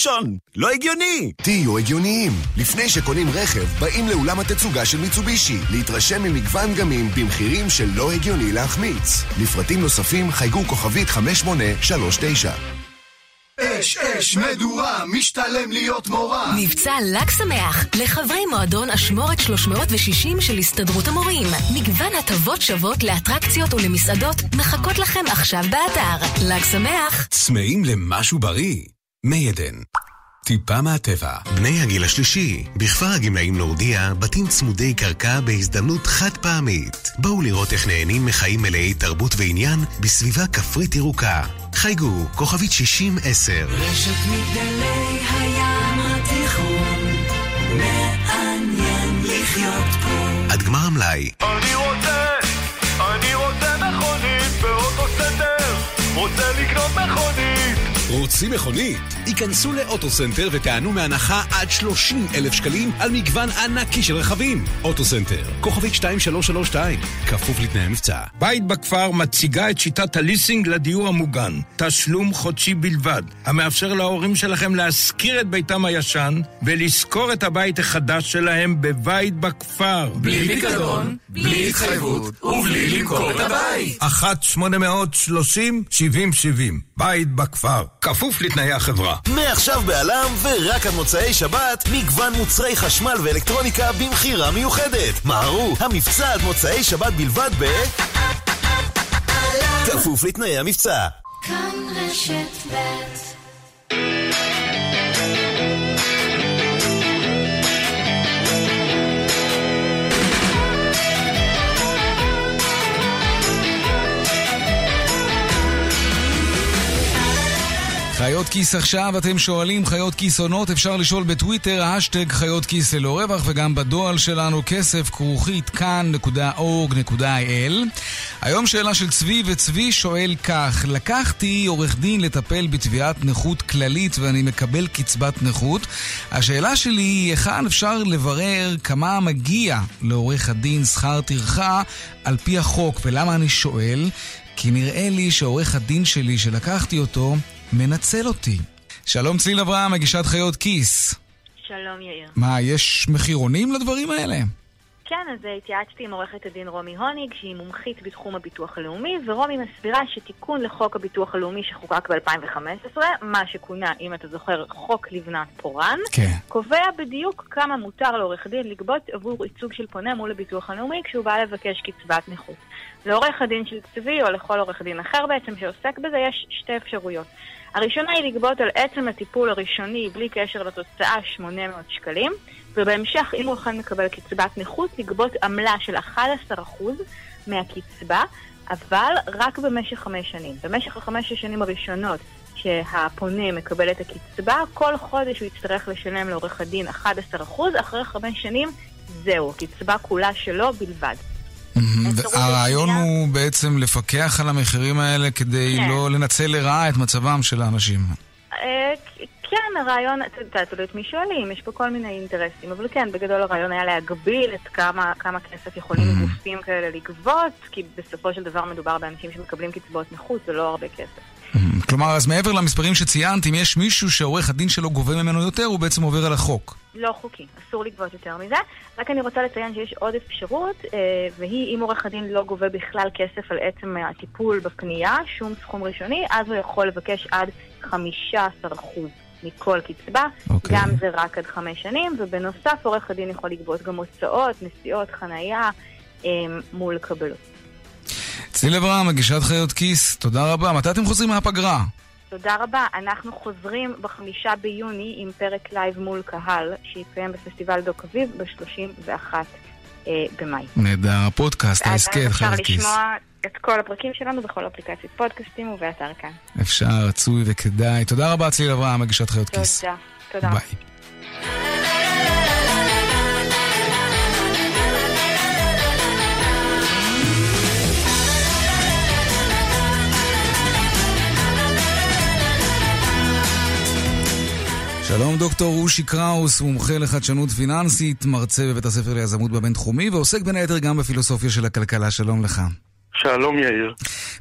לא הגיוני! תהיו הגיוניים. לפני שקונים רכב, באים לאולם התצוגה של מיצובישי, להתרשם ממגוון גמים במחירים שלא הגיוני להחמיץ. לפרטים נוספים חייגו כוכבית 5839. אש, אש, מדורה, משתלם להיות מורה. מבצע ל"ג שמח לחברי מועדון אשמורת 360 של הסתדרות המורים. מגוון הטבות שוות לאטרקציות ולמסעדות מחכות לכם עכשיו באתר. ל"ג שמח. צמאים למשהו בריא? מי עדן. טיפה מהטבע. בני הגיל השלישי, בכפר הגמלאים נורדיה, בתים צמודי קרקע בהזדמנות חד פעמית. בואו לראות איך נהנים מחיים מלאי תרבות ועניין בסביבה כפרית ירוקה. חייגו, כוכבית 60-10. רשת מגדלי הים התיכון, מעניין לחיות פה. עד גמר המלאי. אני רוצה, אני רוצה מכונית באוטו סנטר, רוצה לקנות מכונית. רוצים מכונית? היכנסו לאוטוסנטר ותיהנו מהנחה עד 30 אלף שקלים על מגוון ענקי של רכבים. אוטוסנטר, כוכבית 2332, כפוף לתנאי המבצע. בית בכפר מציגה את שיטת הליסינג לדיור המוגן. תשלום חודשי בלבד, המאפשר להורים שלכם להשכיר את ביתם הישן ולשכור את הבית החדש שלהם בבית בכפר. בלי פיקדון, בלי התחייבות ובלי למכור את הבית. 1-830-7070, בית בכפר, כפוף לתנאי החברה. מעכשיו בעלם ורק עד מוצאי שבת, מגוון מוצרי חשמל ואלקטרוניקה במכירה מיוחדת. מהרו, המבצע עד מוצאי שבת בלבד ב... כפוף לתנאי המבצע. כאן רשת ב' חיות כיס עכשיו, אתם שואלים חיות כיס עונות, אפשר לשאול בטוויטר, האשטג חיות כיס ללא רווח, וגם בדואל שלנו כסף כרוכית כאן.org.il. היום שאלה של צבי, וצבי שואל כך, לקחתי עורך דין לטפל בתביעת נכות כללית ואני מקבל קצבת נכות. השאלה שלי היא, היכן אפשר לברר כמה מגיע לעורך הדין שכר טרחה על פי החוק, ולמה אני שואל? כי נראה לי שעורך הדין שלי שלקחתי אותו מנצל אותי. שלום צליל אברהם, מגישת חיות כיס. שלום יאיר. מה, יש מחירונים לדברים האלה? כן, אז התייעצתי עם עורכת הדין רומי הוניג, שהיא מומחית בתחום הביטוח הלאומי, ורומי מסבירה שתיקון לחוק הביטוח הלאומי שחוקק ב-2015, מה שכונה, אם אתה זוכר, חוק לבנת פורן, כן. קובע בדיוק כמה מותר לעורך דין לגבות עבור ייצוג של פונה מול הביטוח הלאומי כשהוא בא לבקש קצבת נכות. לעורך הדין של צבי, או לכל עורך דין אחר בעצם שעוסק בזה, יש שתי אפשרויות. הראשונה היא לגבות על עצם הטיפול הראשוני, בלי קשר לתוצאה, 800 שקלים, ובהמשך, אם הוא אכן מקבל קצבת נכות, לגבות עמלה של 11% מהקצבה, אבל רק במשך חמש שנים. במשך החמש השנים הראשונות שהפונה מקבל את הקצבה, כל חודש הוא יצטרך לשלם לעורך הדין 11%, אחרי חמש שנים זהו, הקצבה כולה שלו בלבד. הרעיון הוא בעצם לפקח על המחירים האלה כדי כן. לא לנצל לרעה את מצבם של האנשים. אה, כן, הרעיון, אתה יודע, תלוי את מי שואלים, יש פה כל מיני אינטרסים, אבל כן, בגדול הרעיון היה להגביל את כמה, כמה כסף יכולים גופים כאלה לגבות, כי בסופו של דבר מדובר באנשים שמקבלים קצבאות נכות, זה לא הרבה כסף. כלומר, אז מעבר למספרים שציינת, אם יש מישהו שעורך הדין שלו גובה ממנו יותר, הוא בעצם עובר על החוק. לא חוקי, אסור לגבות יותר מזה. רק אני רוצה לציין שיש עוד אפשרות, אה, והיא אם עורך הדין לא גובה בכלל כסף על עצם הטיפול בפנייה, שום סכום ראשוני, אז הוא יכול לבקש עד 15% מכל קצבה, אוקיי. גם זה רק עד חמש שנים, ובנוסף עורך הדין יכול לגבות גם הוצאות, נסיעות, חנייה, אה, מול קבלות. צליל אברהם, מגישת חיות כיס, תודה רבה. מתי אתם חוזרים מהפגרה? תודה רבה. אנחנו חוזרים בחמישה ביוני עם פרק לייב מול קהל, שיתקיים בפסטיבל דוק אביב ב-31 אה, במאי. נהדר, ההסכת, אפשר חיות כיס. לשמוע את כל הפרקים שלנו בכל אפליקציית פודקאסטים ובאתר כאן. אפשר, רצוי וכדאי. תודה רבה, צליל אברהם, מגישת חיות כיס. תודה. תודה. רבה. שלום דוקטור אושי קראוס, מומחה לחדשנות פיננסית, מרצה בבית הספר ליזמות בבינתחומי, ועוסק בין היתר גם בפילוסופיה של הכלכלה. שלום לך. שלום יאיר.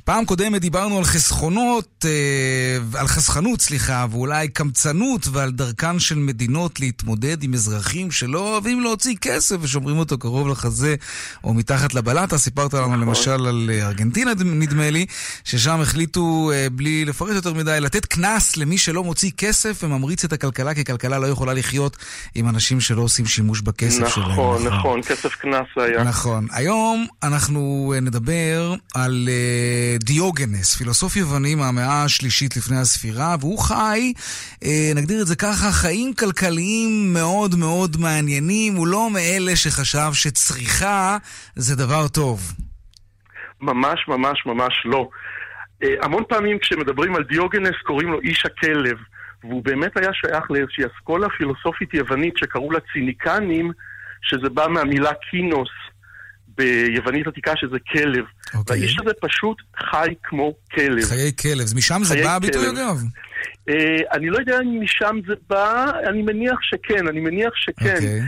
פעם קודמת דיברנו על חסכונות, אה, על חסכנות, סליחה, ואולי קמצנות ועל דרכן של מדינות להתמודד עם אזרחים שלא אוהבים להוציא כסף ושומרים אותו קרוב לחזה או מתחת לבלטה. סיפרת לנו למשל על אה, ארגנטינה, נדמה לי, ששם החליטו, אה, בלי לפרט יותר מדי, לתת קנס למי שלא מוציא כסף וממריץ את הכלכלה, כי כלכלה לא יכולה לחיות עם אנשים שלא עושים שימוש בכסף שלהם. נכון, נכון, כסף קנס היה. נכון. היום אנחנו אה, נדבר על אה, דיוגנס, פילוסוף יווני מהמאה השלישית לפני הספירה, והוא חי, אה, נגדיר את זה ככה, חיים כלכליים מאוד מאוד מעניינים. הוא לא מאלה שחשב שצריכה זה דבר טוב. ממש ממש ממש לא. אה, המון פעמים כשמדברים על דיוגנס קוראים לו איש הכלב, והוא באמת היה שייך לאיזושהי אסכולה פילוסופית יוונית שקראו לה ציניקנים, שזה בא מהמילה קינוס ביוונית עתיקה שזה כלב. אוקיי. והאיש הזה פשוט חי כמו כלב. חיי כלב, אז משם זה בא הביטוי. אגב? אה, אני לא יודע אם משם זה בא, אני מניח שכן, אני מניח שכן. אוקיי.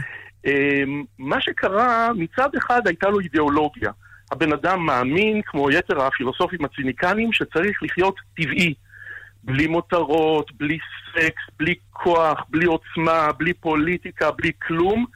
אה, מה שקרה, מצד אחד הייתה לו אידיאולוגיה. הבן אדם מאמין, כמו יתר הפילוסופים הציניקנים, שצריך לחיות טבעי. בלי מותרות, בלי סקס, בלי כוח, בלי עוצמה, בלי פוליטיקה, בלי כלום.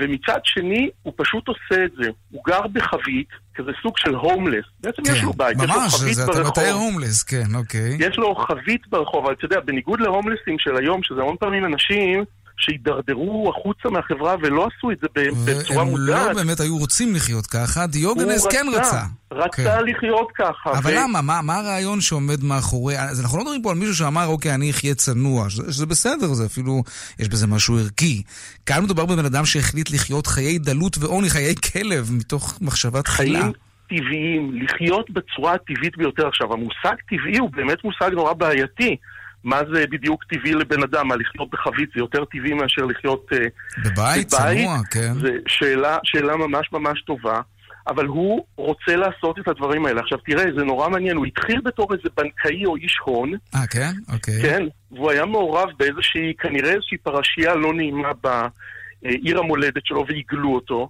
ומצד שני, הוא פשוט עושה את זה. הוא גר בחבית, כזה סוג של הומלס. בעצם יש לו בית, יש לו ממש, חבית זה, אתה ברחוב. מתאר הומלס, כן, אוקיי. יש לו חבית ברחוב, אבל אתה יודע, בניגוד להומלסים של היום, שזה המון פעמים אנשים שהידרדרו החוצה מהחברה ולא עשו את זה בצורה הם מודעת. לא באמת היו רוצים לחיות ככה, דיוגנס כן רצה. רצה כן. לחיות ככה. אבל ו- למה? מה, מה הרעיון שעומד מאחורי... אז אנחנו לא מדברים פה על מישהו שאמר, אוקיי, אני אחיה צנוע, שזה, שזה בסדר, זה אפילו, יש בזה משהו ערכי. כאן מדובר בבן אדם שהחליט לחיות חיי דלות ועוני, חיי כלב, מתוך מחשבה תחילה. חיים טבעיים, לחיות בצורה הטבעית ביותר. עכשיו, המושג טבעי הוא באמת מושג נורא בעייתי. מה זה בדיוק טבעי לבן אדם, מה לחיות בחבית זה יותר טבעי מאשר לחיות uh, בבית, צנוע, כן. זו שאלה, שאלה ממש ממש טובה. אבל הוא רוצה לעשות את הדברים האלה. עכשיו תראה, זה נורא מעניין, הוא התחיל בתור איזה בנקאי או איש הון. אה, כן? אוקיי. כן, והוא היה מעורב באיזושהי, כנראה איזושהי פרשייה לא נעימה בעיר המולדת שלו והגלו אותו.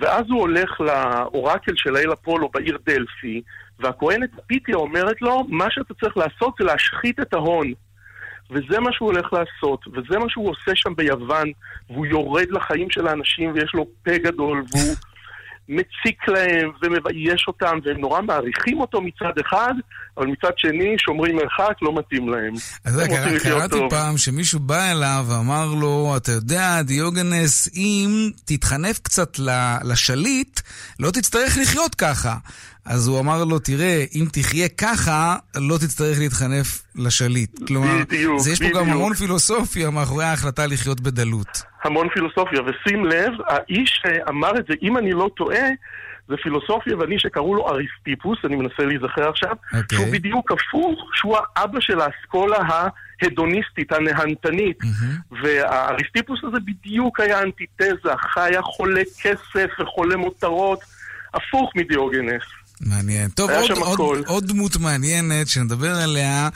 ואז הוא הולך לאורקל של האל אפולו בעיר דלפי, והכהנת פיתיה אומרת לו, מה שאתה צריך לעשות זה להשחית את ההון. וזה מה שהוא הולך לעשות, וזה מה שהוא עושה שם ביוון, והוא יורד לחיים של האנשים ויש לו פה גדול, והוא מציק להם ומבייש אותם, והם נורא מעריכים אותו מצד אחד, אבל מצד שני שומרים מרחק, לא מתאים להם. אז קרא, קראתי פעם שמישהו בא אליו ואמר לו, אתה יודע, דיוגנס, אם תתחנף קצת לשליט, לא תצטרך לחיות ככה. אז הוא אמר לו, תראה, אם תחיה ככה, לא תצטרך להתחנף לשליט. כלומר, בדיוק, זה יש פה בדיוק. גם המון פילוסופיה מאחורי ההחלטה לחיות בדלות. המון פילוסופיה, ושים לב, האיש שאמר את זה, אם אני לא טועה, זה פילוסוף יווני שקראו לו אריסטיפוס, אני מנסה להיזכר עכשיו, אוקיי. okay. שהוא בדיוק הפוך, שהוא האבא של האסכולה ההדוניסטית, הנהנתנית. Mm-hmm. והאריסטיפוס הזה בדיוק היה אנטיתזה, היה חולה כסף וחולה מותרות, הפוך מדיוגנס. מעניין. טוב, עוד, עוד. עוד דמות מעניינת שנדבר עליה,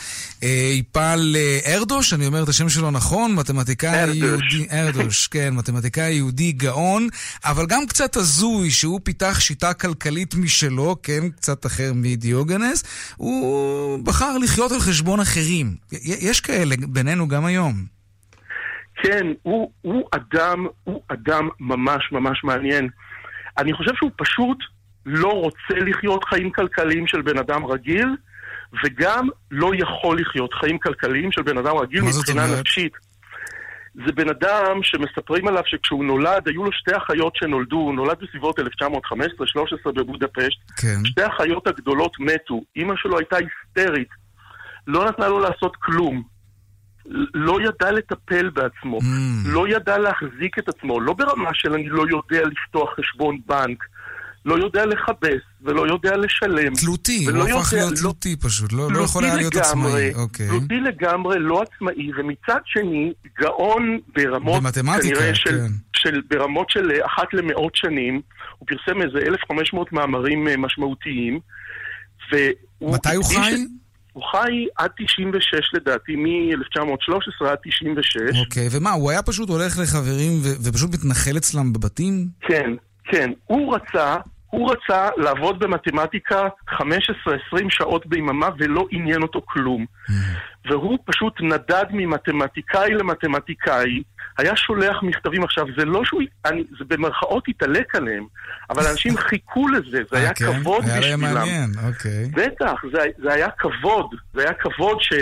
אה, היא פעל אה, ארדוש, אני אומר את השם שלו נכון, מתמטיקאי. יהודי, ארדוש, כן, מתמטיקאי יהודי גאון, אבל גם קצת הזוי, שהוא פיתח שיטה כלכלית משלו, כן, קצת אחר מדיוגנס, הוא בחר לחיות על חשבון אחרים. יש כאלה בינינו גם היום. כן, הוא, הוא אדם, הוא אדם ממש ממש מעניין. אני חושב שהוא פשוט לא רוצה לחיות חיים כלכליים של בן אדם רגיל, וגם לא יכול לחיות חיים כלכליים של בן אדם רגיל מבחינה? נפשית. זה בן אדם שמספרים עליו שכשהוא נולד, היו לו שתי אחיות שנולדו, הוא נולד בסביבות 1915-13 בבודפשט. כן. שתי האחיות הגדולות מתו, אימא שלו הייתה היסטרית, לא נתנה לו לעשות כלום. לא ידע לטפל בעצמו, Mm. לא ידע להחזיק את עצמו, לא ברמה של אני לא יודע לפתוח חשבון בנק, לא יודע לכבס ולא יודע לשלם. תלותי, ולא הוא הפך להיות לא- תלותי פשוט, לא, לא יכול היה להיות עצמאי. אוקיי. תלותי לגמרי, לא עצמאי, ומצד שני, גאון ברמות, במתמטיקה, כנראה של, כן. של, ברמות של אה, אחת למאות שנים, הוא פרסם איזה 1,500 מאמרים אה, משמעותיים, והוא... מתי הוא חי? הוא חי עד 96 לדעתי, מ-1913 עד 96. אוקיי, ומה, הוא היה פשוט הולך לחברים ו- ופשוט מתנחל אצלם בבתים? כן, כן. הוא רצה, הוא רצה לעבוד במתמטיקה 15-20 שעות ביממה ולא עניין אותו כלום. והוא פשוט נדד ממתמטיקאי למתמטיקאי, היה שולח מכתבים עכשיו, זה לא שהוא, אני, זה במרכאות התעלק עליהם, אבל אנשים חיכו לזה, זה היה אה, כן? כבוד היה להם בשבילם. מעניין, אוקיי. בטח, זה, זה היה כבוד, זה היה כבוד ש,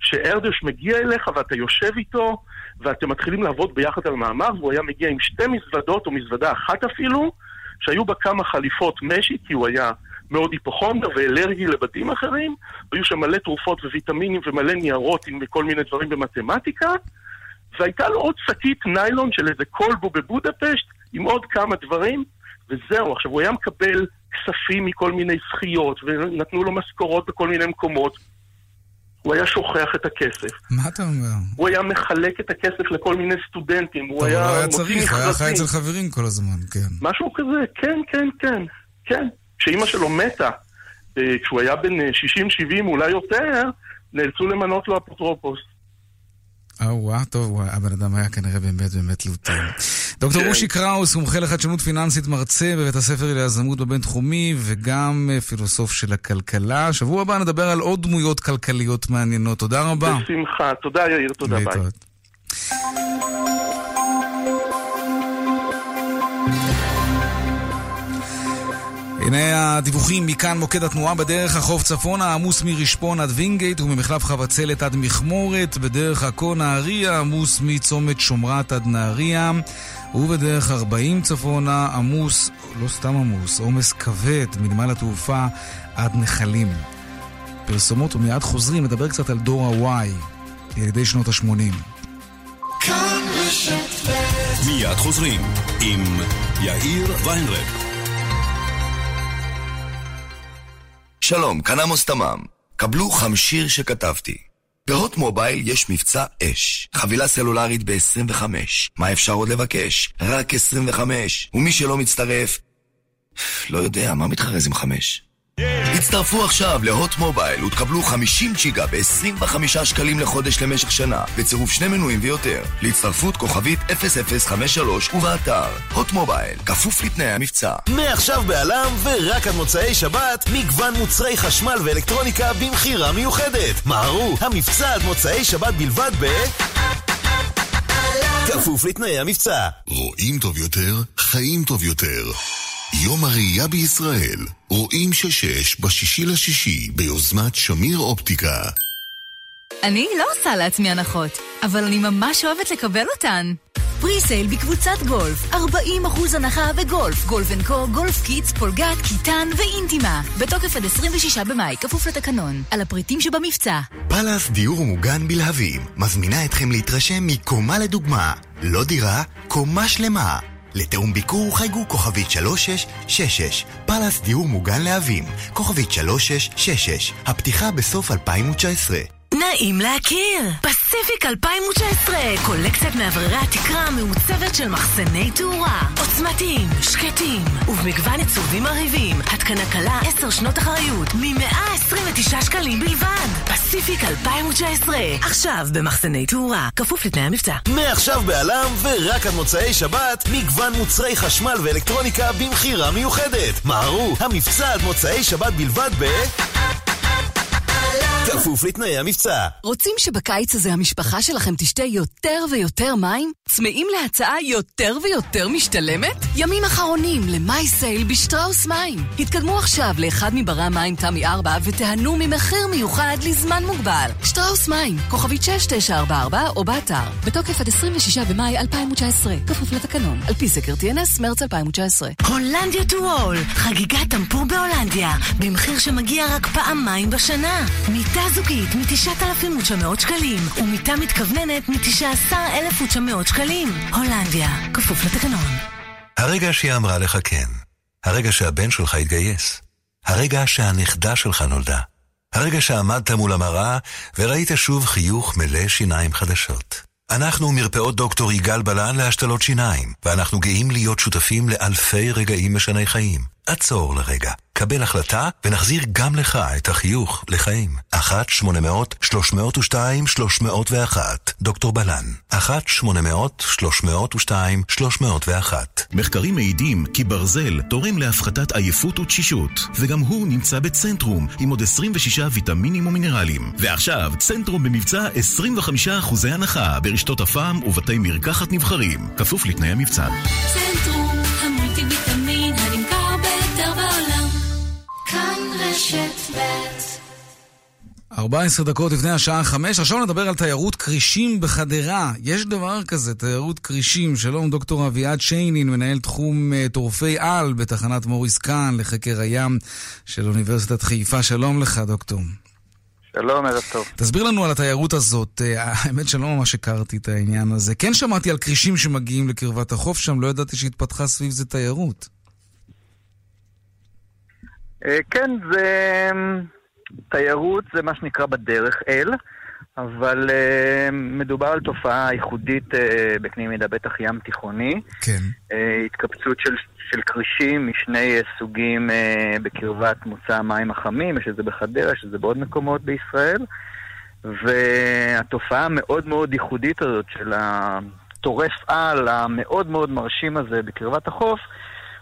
שארדוש מגיע אליך ואתה יושב איתו ואתם מתחילים לעבוד ביחד על מאמר והוא היה מגיע עם שתי מזוודות או מזוודה אחת אפילו, שהיו בה כמה חליפות משי, כי הוא היה מאוד היפוכונדר ואלרגי לבתים אחרים, והיו שם מלא תרופות וויטמינים ומלא ניירות עם כל מיני דברים במתמטיקה, והייתה לו עוד שקית ניילון של איזה כלבו בבודפשט עם עוד כמה דברים, וזהו. עכשיו, הוא היה מקבל כספים מכל מיני זכיות, ונתנו לו משכורות בכל מיני מקומות. הוא היה שוכח את הכסף. מה אתה אומר? הוא היה מחלק את הכסף לכל מיני סטודנטים, הוא טוב, הוא היה לא היה צריך, הוא היה חי. אצל חברים כל הזמן, כן. משהו כזה, כן, כן, כן, כן. כשאימא שלו מתה, אה, כשהוא היה בן אה, 60-70, אולי יותר, נאלצו למנות לו אפוטרופוס. אה, וואה, טוב, הבן אדם היה כנראה באמת באמת לוטים. דוקטור כן. אושי קראוס, מומחה לחדשנות פיננסית, מרצה בבית הספר ליזמות בבינתחומי, וגם אה, פילוסוף של הכלכלה. שבוע הבא נדבר על עוד דמויות כלכליות מעניינות. תודה רבה. בשמחה. תודה, יאיר, תודה, ביי. הנה הדיווחים מכאן מוקד התנועה בדרך החוף צפונה, עמוס מרשפון עד וינגייט וממחלף חבצלת עד מכמורת, בדרך עכו נהריה, עמוס מצומת שומרת עד נהריה, ובדרך 40 צפונה, עמוס, לא סתם עמוס, עומס כבד מנמל התעופה עד נחלים. פרסומות ומיד חוזרים, נדבר קצת על דור ה-Y, ילידי שנות ה-80. מיד חוזרים עם יאיר ויינרב. שלום, כאן עמוס תמם. קבלו חמשיר שכתבתי. בהוט מובייל יש מבצע אש. חבילה סלולרית ב-25. מה אפשר עוד לבקש? רק 25. ומי שלא מצטרף, לא יודע, מה מתחרז עם חמש? הצטרפו עכשיו להוט מובייל ותקבלו 50 ג'יגה ב-25 שקלים לחודש למשך שנה, בצירוף שני מנויים ויותר. להצטרפות כוכבית 0053 ובאתר הוט מובייל, כפוף לתנאי המבצע. מעכשיו בעלם ורק עד מוצאי שבת, מגוון מוצרי חשמל ואלקטרוניקה במכירה מיוחדת. מהרו, המבצע עד מוצאי שבת בלבד ב... כפוף לתנאי המבצע. רואים טוב יותר, חיים טוב יותר. יום הראייה בישראל, רואים ששש בשישי לשישי ביוזמת שמיר אופטיקה. אני לא עושה לעצמי הנחות, אבל אני ממש אוהבת לקבל אותן. פרי סייל בקבוצת גולף, 40% הנחה בגולף, גולף אנד קו, גולף קיטס, פולגת, קיטן ואינטימה. בתוקף עד 26 במאי, כפוף לתקנון. על הפריטים שבמבצע. פאלאס דיור מוגן בלהבים, מזמינה אתכם להתרשם מקומה לדוגמה. לא דירה, קומה שלמה. לתיאום ביקור חייגו כוכבית 3666, פאלאס דיור מוגן להבים, כוכבית 3666, הפתיחה בסוף 2019. נעים להכיר! פסיפיק 2019, קולקציית מאווררי התקרה המעוצבת של מחסני תאורה. עוצמתיים, שקטים, ובמגוון עיצובים מרהיבים. התקנה קלה 10 שנות אחריות, מ-129 שקלים בלבד. פסיפיק 2019, עכשיו במחסני תאורה, כפוף לתנאי המבצע. מעכשיו בעלם ורק עד מוצאי שבת, מגוון מוצרי חשמל ואלקטרוניקה במכירה מיוחדת. מהרו, המבצע עד מוצאי שבת בלבד ב... כפוף לתנאי המבצע. רוצים שבקיץ הזה המשפחה שלכם תשתה יותר ויותר מים? צמאים להצעה יותר ויותר משתלמת? ימים אחרונים למאי sale בשטראוס מים. התקדמו עכשיו לאחד מברי המים תמי 4 ותיהנו ממחיר מיוחד לזמן מוגבל. שטראוס מים, כוכבית 6944 או באתר. בתוקף עד 26 במאי 2019, כפוף לתקנון. על פי סקר TNS, מרץ 2019. הולנדיה טו וול, חגיגת טמפור בהולנדיה, במחיר שמגיע רק פעמיים בשנה. מיטה זוגית מ-9,900 שקלים, ומיטה מתכווננת מ-19,900 שקלים. הולנדיה, כפוף לתקנון. הרגע שהיא אמרה לך כן. הרגע שהבן שלך התגייס. הרגע שהנכדה שלך נולדה. הרגע שעמדת מול המראה וראית שוב חיוך מלא שיניים חדשות. אנחנו מרפאות דוקטור יגאל בלן להשתלות שיניים, ואנחנו גאים להיות שותפים לאלפי רגעים משני חיים. עצור לרגע, קבל החלטה ונחזיר גם לך את החיוך לחיים. 1-800-302-301 דוקטור בלן 1-800-302-301 מחקרים מעידים כי ברזל תורם להפחתת עייפות ותשישות, וגם הוא נמצא בצנטרום עם עוד 26 ויטמינים ומינרלים. ועכשיו, צנטרום במבצע 25% הנחה ברשתות הפעם ובתי מרקחת נבחרים, כפוף לתנאי המבצע. צנטרום, המולטי ויטמין הנמכר ברשת ב' 14 דקות לפני השעה 5, עכשיו נדבר על תיירות כרישים בחדרה. יש דבר כזה, תיירות כרישים. שלום, דוקטור אביעד שיינין, מנהל תחום uh, טורפי על בתחנת מוריס קאן לחקר הים של אוניברסיטת חיפה. שלום לך, דוקטור. שלום, ערב טוב. תסביר לנו על התיירות הזאת. Uh, האמת שלא ממש הכרתי את העניין הזה. כן שמעתי על כרישים שמגיעים לקרבת החוף שם, לא ידעתי שהתפתחה סביב זה תיירות. Uh, כן, זה... תיירות זה מה שנקרא בדרך אל, אבל uh, מדובר על תופעה ייחודית בקנה מידה בטח ים תיכוני. כן. התקבצות של, של כרישים משני סוגים בקרבת מוצא המים החמים, יש את זה בחדרה, יש את זה בעוד מקומות בישראל. והתופעה המאוד מאוד ייחודית הזאת של הטורף על המאוד מאוד מרשים הזה בקרבת החוף,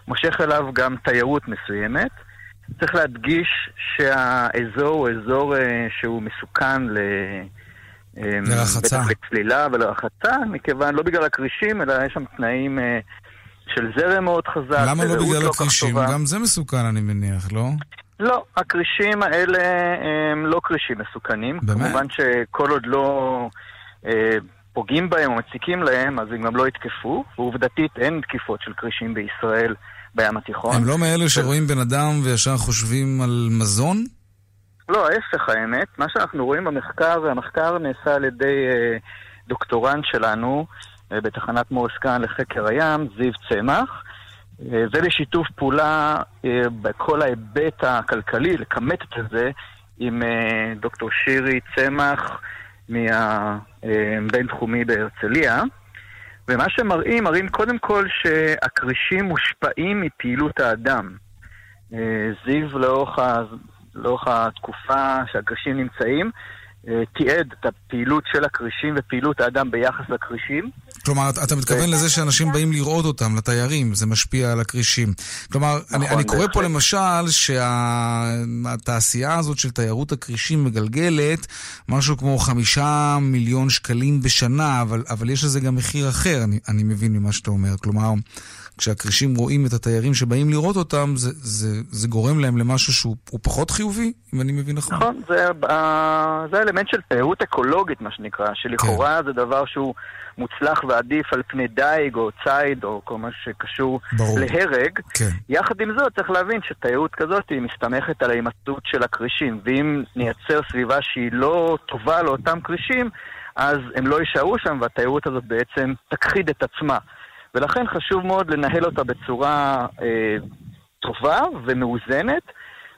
מושך אליו גם תיירות מסוימת. צריך להדגיש שהאזור הוא אזור uh, שהוא מסוכן ל... לרחצה. בטח לצלילה ולרחצה, מכיוון, לא בגלל הכרישים, אלא יש שם תנאים uh, של זרם מאוד חזק. למה לא בגלל לא הכרישים? גם זה מסוכן, אני מניח, לא? לא, הכרישים האלה הם לא כרישים מסוכנים. באמת? כמובן שכל עוד לא אה, פוגעים בהם או מציקים להם, אז הם גם לא יתקפו. ועובדתית אין תקיפות של כרישים בישראל בים התיכון. הם לא מאלה שרואים בן אדם וישר חושבים על מזון? לא, ההפך האמת. מה שאנחנו רואים במחקר, והמחקר נעשה על ידי אה, דוקטורנט שלנו אה, בתחנת מורסקן לחקר הים, זיו צמח. אה, זה בשיתוף פעולה בכל ההיבט הכלכלי, לכמת את זה עם דוקטור שירי צמח, מהבינתחומי בהרצליה. ומה שמראים, מראים קודם כל שהכרישים מושפעים מפעילות האדם. אה, זיו לאורך. לאורך התקופה שהכרישים נמצאים, אה, תיעד את הפעילות של הכרישים ופעילות האדם ביחס לכרישים. כלומר, אתה מתכוון לזה שאנשים באים לראות אותם, לתיירים, זה משפיע על הכרישים. כלומר, נכון, אני, אני קורא פה למשל שהתעשייה הזאת של תיירות הכרישים מגלגלת משהו כמו חמישה מיליון שקלים בשנה, אבל, אבל יש לזה גם מחיר אחר, אני, אני מבין ממה שאתה אומר. כלומר, כשהכרישים רואים את התיירים שבאים לראות אותם, זה, זה, זה גורם להם למשהו שהוא פחות חיובי, אם אני מבין נכון. נכון, זה, זה אלמנט של תיירות אקולוגית, מה שנקרא, שלכאורה כן. זה דבר שהוא מוצלח ועדיף על פני דייג או ציד או כל מה שקשור ברור. להרג. כן. יחד עם זאת, צריך להבין שתיירות כזאת היא מסתמכת על ההימצאות של הכרישים, ואם נייצר סביבה שהיא לא טובה לאותם כרישים, אז הם לא יישארו שם, והתיירות הזאת בעצם תכחיד את עצמה. ולכן חשוב מאוד לנהל אותה בצורה אה, טובה ומאוזנת.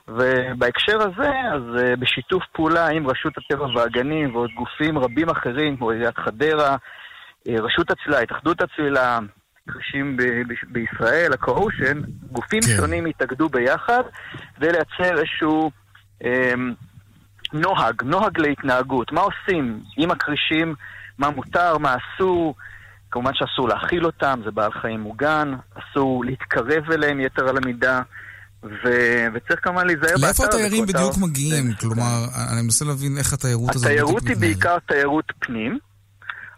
ובהקשר הזה, אז uh, בשיתוף פעולה עם רשות הטבע והגנים ועוד גופים רבים אחרים, כמו עיריית חדרה, uh, רשות הצלילה, התאחדות הצלילה, קרישים בישראל, הקואושן, גופים כן. שונים התאגדו ביחד כדי לייצר איזשהו um, נוהג, נוהג להתנהגות. מה עושים עם הקרישים, מה מותר, מה אסור, כמובן שאסור להאכיל אותם, זה בעל חיים מוגן, אסור להתקרב אליהם יתר על המידה. ו... וצריך כמובן להיזהר באתר. לאיפה התיירים בדיוק מגיעים? כלומר, אני מנסה להבין איך התיירות הזאת מתנהלת. התיירות היא בעיקר תיירות פנים,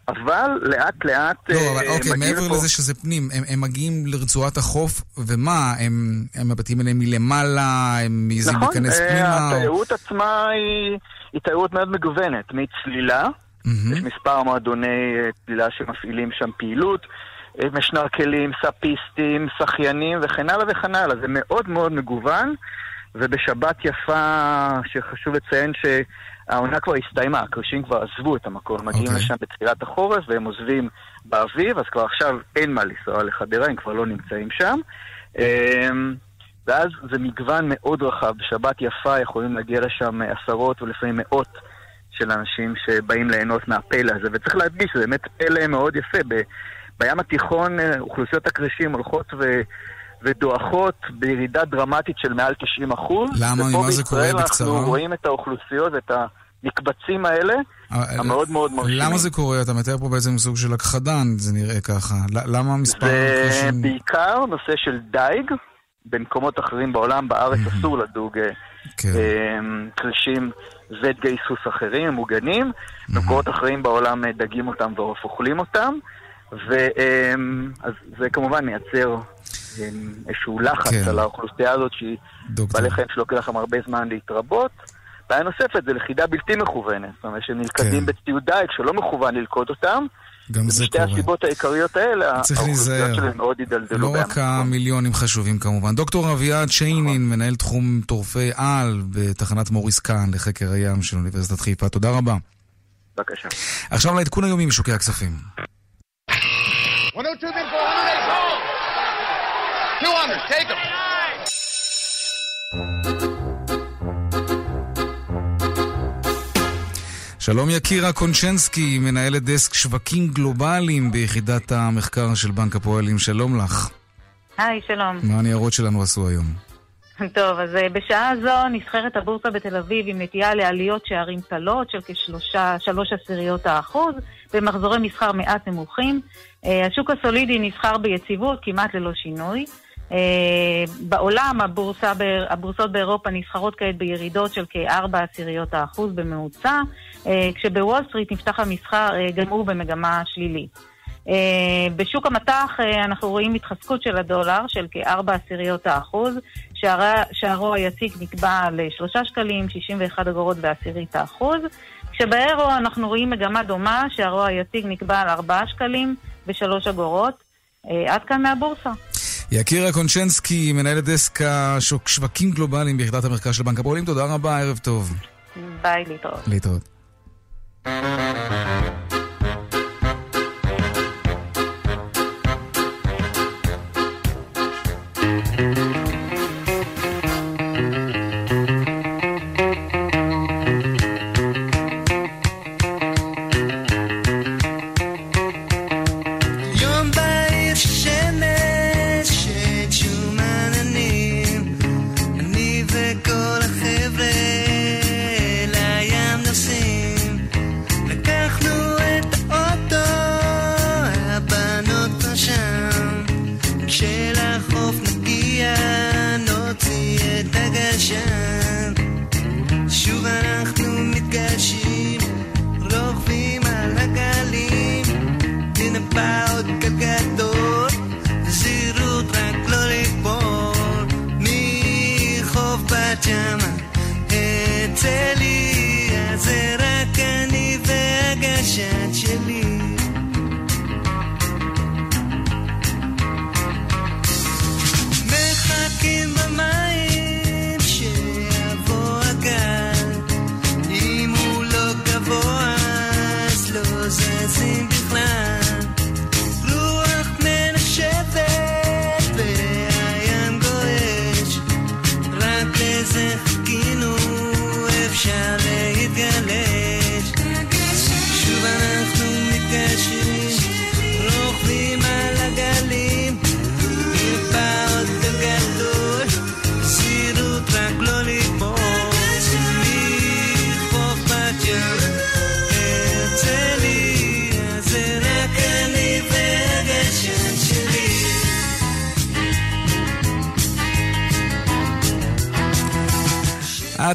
אבל לאט לאט לא, אבל אה, אוקיי, מעבר לפה... לזה שזה פנים, הם, הם מגיעים לרצועת החוף, ומה, הם, הם מבטאים אליהם מלמעלה, הם מעזים נכון, להיכנס אה, פנימה? נכון, התיירות או... עצמה היא, היא תיירות מאוד מגוונת, מצלילה, Mm-hmm. יש מספר מועדוני אה, צלילה שמפעילים שם פעילות, אה, משנרקלים, סאפיסטים, שחיינים וכן הלאה וכן הלאה. זה מאוד מאוד מגוון, ובשבת יפה, שחשוב לציין שהעונה כבר הסתיימה, הקרשים כבר עזבו את המקום, מגיעים okay. אוקיי. לשם בתחילת החורף והם עוזבים באביב, אז כבר עכשיו אין מה לנסוע לחדרה, הם כבר לא נמצאים שם. אמ, ואז זה מגוון מאוד רחב, בשבת יפה יכולים להגיע לשם עשרות ולפעמים מאות של אנשים שבאים ליהנות מהפלא הזה, וצריך להדגיש שזה באמת פלא מאוד יפה. ב, בים התיכון אה, אוכלוסיות הקרישים הולכות ו... ודועכות בירידה דרמטית של מעל 90 אחוז. למה? ממה זה קורה בקצרה? אנחנו רואים את האוכלוסיות, את המקבצים האלה, אה, המאוד מאוד מרשימים. למה זה קורה? אתה מתאר פה בעצם סוג של הכחדן, זה נראה ככה. למה מספר... זה בעיקר נושא של דייג. במקומות אחרים בעולם, בארץ אסור לדוג אה, כן. קרישים ודגי סוס אחרים, מוגנים. במקומות אחרים בעולם אה, דגים אותם ועוף אוכלים אותם. וזה כמובן מייצר איזשהו לחץ כן. על האוכלוסייה הזאת, שהיא בעלי חיים שלוקח להם הרבה זמן להתרבות. בעיה נוספת זה לכידה בלתי מכוונת. זאת אומרת שהם נלכדים כן. בציוד דייג שלא מכוון ללכוד אותם. גם זה קורה. בשתי הסיבות העיקריות האלה, האוכלוסיות שלהם מאוד הידלדלו. לא רק המיליונים חשובים כמובן. דוקטור אביעד שיינין, נכון. מנהל תחום טורפי על בתחנת מוריס קאן לחקר הים של אוניברסיטת חיפה. תודה רבה. בבקשה. עכשיו לעדכון היומי משוקי הכספים. 200, take them. שלום יקירה קונצ'נסקי, מנהלת דסק שווקים גלובליים ביחידת המחקר של בנק הפועלים, שלום לך. היי, שלום. מה הניירות שלנו עשו היום? טוב, אז אה, בשעה זו נסחרת הבורסה בתל אביב עם נטייה לעליות שערים קלות של כשלוש עשיריות האחוז, במחזורי מסחר מעט נמוכים. אה, השוק הסולידי נסחר ביציבות, כמעט ללא שינוי. אה, בעולם הבורסה, הבורסות באירופה נסחרות כעת בירידות של כארבע עשיריות האחוז בממוצע, אה, כשבוול סטריט נפתח המסחר אה, גם הוא במגמה שלילית. בשוק המטח אנחנו רואים התחזקות של הדולר של כארבע עשיריות האחוז, שערו היציג נקבע לשלושה שקלים, 61 אגורות בעשירית האחוז, כשבאירו אנחנו רואים מגמה דומה, שערו היציג נקבע על ארבעה שקלים ושלוש אגורות. עד כאן מהבורסה. יקירה קונצ'נסקי, מנהלת דסק השווקים גלובליים ביחידת המרכז של בנק הפועלים, תודה רבה, ערב טוב. ביי, להתראות. להתראות.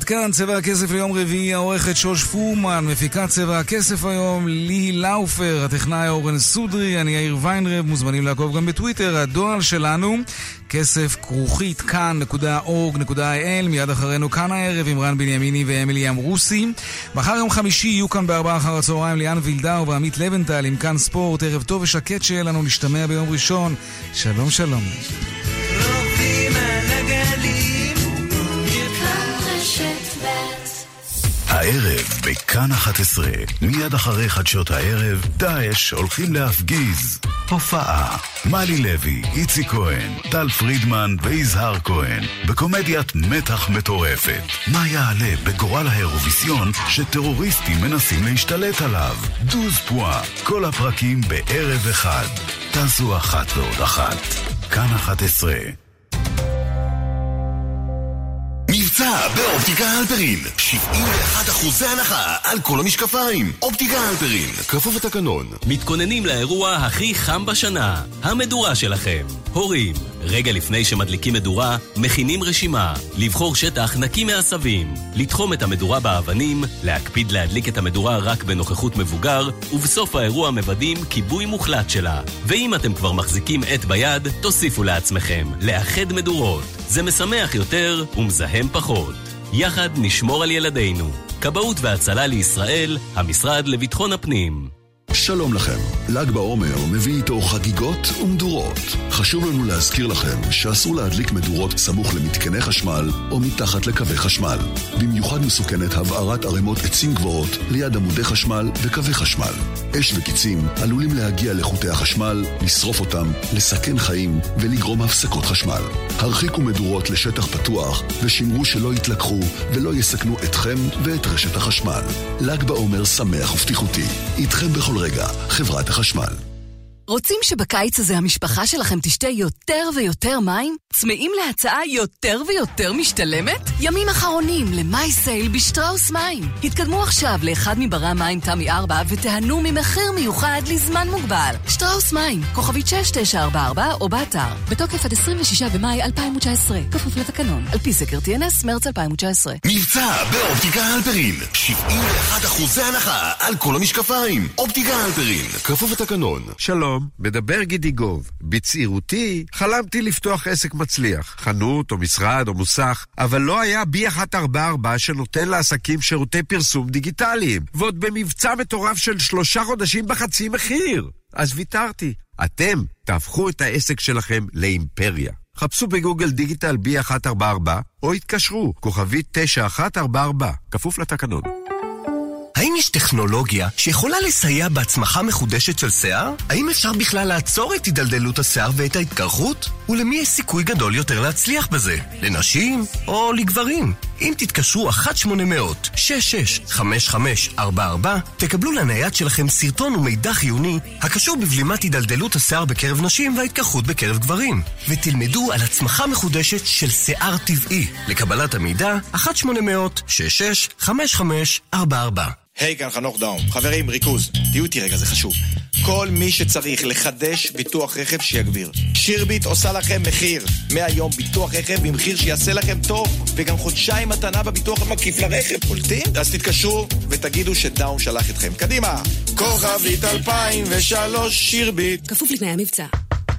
כאן צבע הכסף ליום רביעי, העורכת שוש פורמן, מפיקת צבע הכסף היום, ליהי לאופר, הטכנאי אורן סודרי, אני יאיר ויינרב, מוזמנים לעקוב גם בטוויטר, הדואל שלנו, כסף כרוכית כאן.org.il, מיד אחרינו כאן הערב עם רן בנימיני ואמילי אמרוסי. מחר יום חמישי יהיו כאן בארבעה אחר הצהריים ליאן וילדאו ועמית לבנטל עם כאן ספורט, ערב טוב ושקט שיהיה לנו, נשתמע ביום ראשון. שלום שלום. הערב בכאן 11, מיד אחרי חדשות הערב, דאעש הולכים להפגיז. הופעה, מלי לוי, איציק כהן, טל פרידמן ויזהר כהן, בקומדיית מתח מטורפת. מה יעלה בגורל האירוויסיון שטרוריסטים מנסים להשתלט עליו? דוז פואה, כל הפרקים בערב אחד. תעשו אחת ועוד אחת. כאן 11. מבצע באופטיקה הלפרין 71 אחוזי הנחה על כל המשקפיים. אופטיקה הלפרין, כפוף לתקנון. מתכוננים לאירוע הכי חם בשנה, המדורה שלכם. הורים, רגע לפני שמדליקים מדורה, מכינים רשימה, לבחור שטח נקי מעשבים, לתחום את המדורה באבנים, להקפיד להדליק את המדורה רק בנוכחות מבוגר, ובסוף האירוע מוודאים כיבוי מוחלט שלה. ואם אתם כבר מחזיקים עט ביד, תוסיפו לעצמכם, לאחד מדורות. זה משמח יותר ומזהם פחות. יחד נשמור על ילדינו. כבאות והצלה לישראל, המשרד לביטחון הפנים. שלום לכם. ל"ג בעומר מביא איתו חגיגות ומדורות. חשוב לנו להזכיר לכם שאסור להדליק מדורות סמוך למתקני חשמל או מתחת לקווי חשמל. במיוחד מסוכנת הבערת ערימות עצים גבוהות ליד עמודי חשמל וקווי חשמל. אש וקיצים עלולים להגיע לחוטי החשמל, לשרוף אותם, לסכן חיים ולגרום הפסקות חשמל. הרחיקו מדורות לשטח פתוח ושמרו שלא יתלקחו ולא יסכנו אתכם ואת רשת החשמל. ל"ג בעומר שמח ובטיחותי. איתכם בכל רגע, חברת החשמל. רוצים שבקיץ הזה המשפחה שלכם תשתה יותר ויותר מים? צמאים להצעה יותר ויותר משתלמת? ימים אחרונים למי סייל בשטראוס מים. התקדמו עכשיו לאחד מברי המים תמי 4 ותיהנו ממחיר מיוחד לזמן מוגבל. שטראוס מים, כוכבית 6944 או באתר. בתוקף עד 26 במאי 2019, כפוף לתקנון. על פי סקר TNS, מרץ 2019. מבצע באופטיקה הלפרין 71 אחוזי הנחה על כל המשקפיים אופטיקה הלפרין, כפוף לתקנון שלום, מדבר גידי גוב. בצעירותי חלמתי לפתוח עסק מצליח, חנות או משרד או מוסך, אבל לא היה בי 144 שנותן לעסקים שירותי פרסום דיגיטליים, ועוד במבצע מטורף של שלושה חודשים בחצי מחיר. אז ויתרתי. אתם תהפכו את העסק שלכם לאימפריה. חפשו בגוגל דיגיטל B144 או התקשרו, כוכבית 9144, כפוף לתקנון. האם יש טכנולוגיה שיכולה לסייע בהצמחה מחודשת של שיער? האם אפשר בכלל לעצור את הידלדלות השיער ואת ההתקרחות? ולמי יש סיכוי גדול יותר להצליח בזה? לנשים או לגברים? אם תתקשרו 1-800-665544, תקבלו לנייד שלכם סרטון ומידע חיוני הקשור בבלימת הידלדלות השיער בקרב נשים וההתקרחות בקרב גברים. ותלמדו על הצמחה מחודשת של שיער טבעי. לקבלת המידע, 1-800-665544. היי, כאן חנוך דאום. חברים, ריכוז. תהיו איתי רגע, זה חשוב. לכל מי שצריך לחדש ביטוח רכב שיגביר. שירביט עושה לכם מחיר. מהיום ביטוח רכב במחיר שיעשה לכם טוב, וגם חודשיים מתנה בביטוח המקיף לרכב. קולטים? אז תתקשרו ותגידו שדאון שלח אתכם. קדימה! כוכבית 2003 שירביט. כפוף לתנאי המבצע.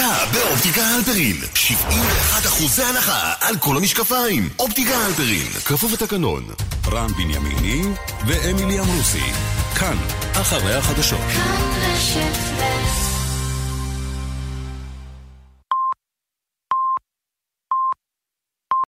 מבצע באופטיקה הלפרין 71 אחוזי הנחה על כל המשקפיים. אופטיקה הלפרין, כפוף לתקנון. רם בנימיני ואמילי אמרוסי. כאן, אחרי החדשות. כאן רשת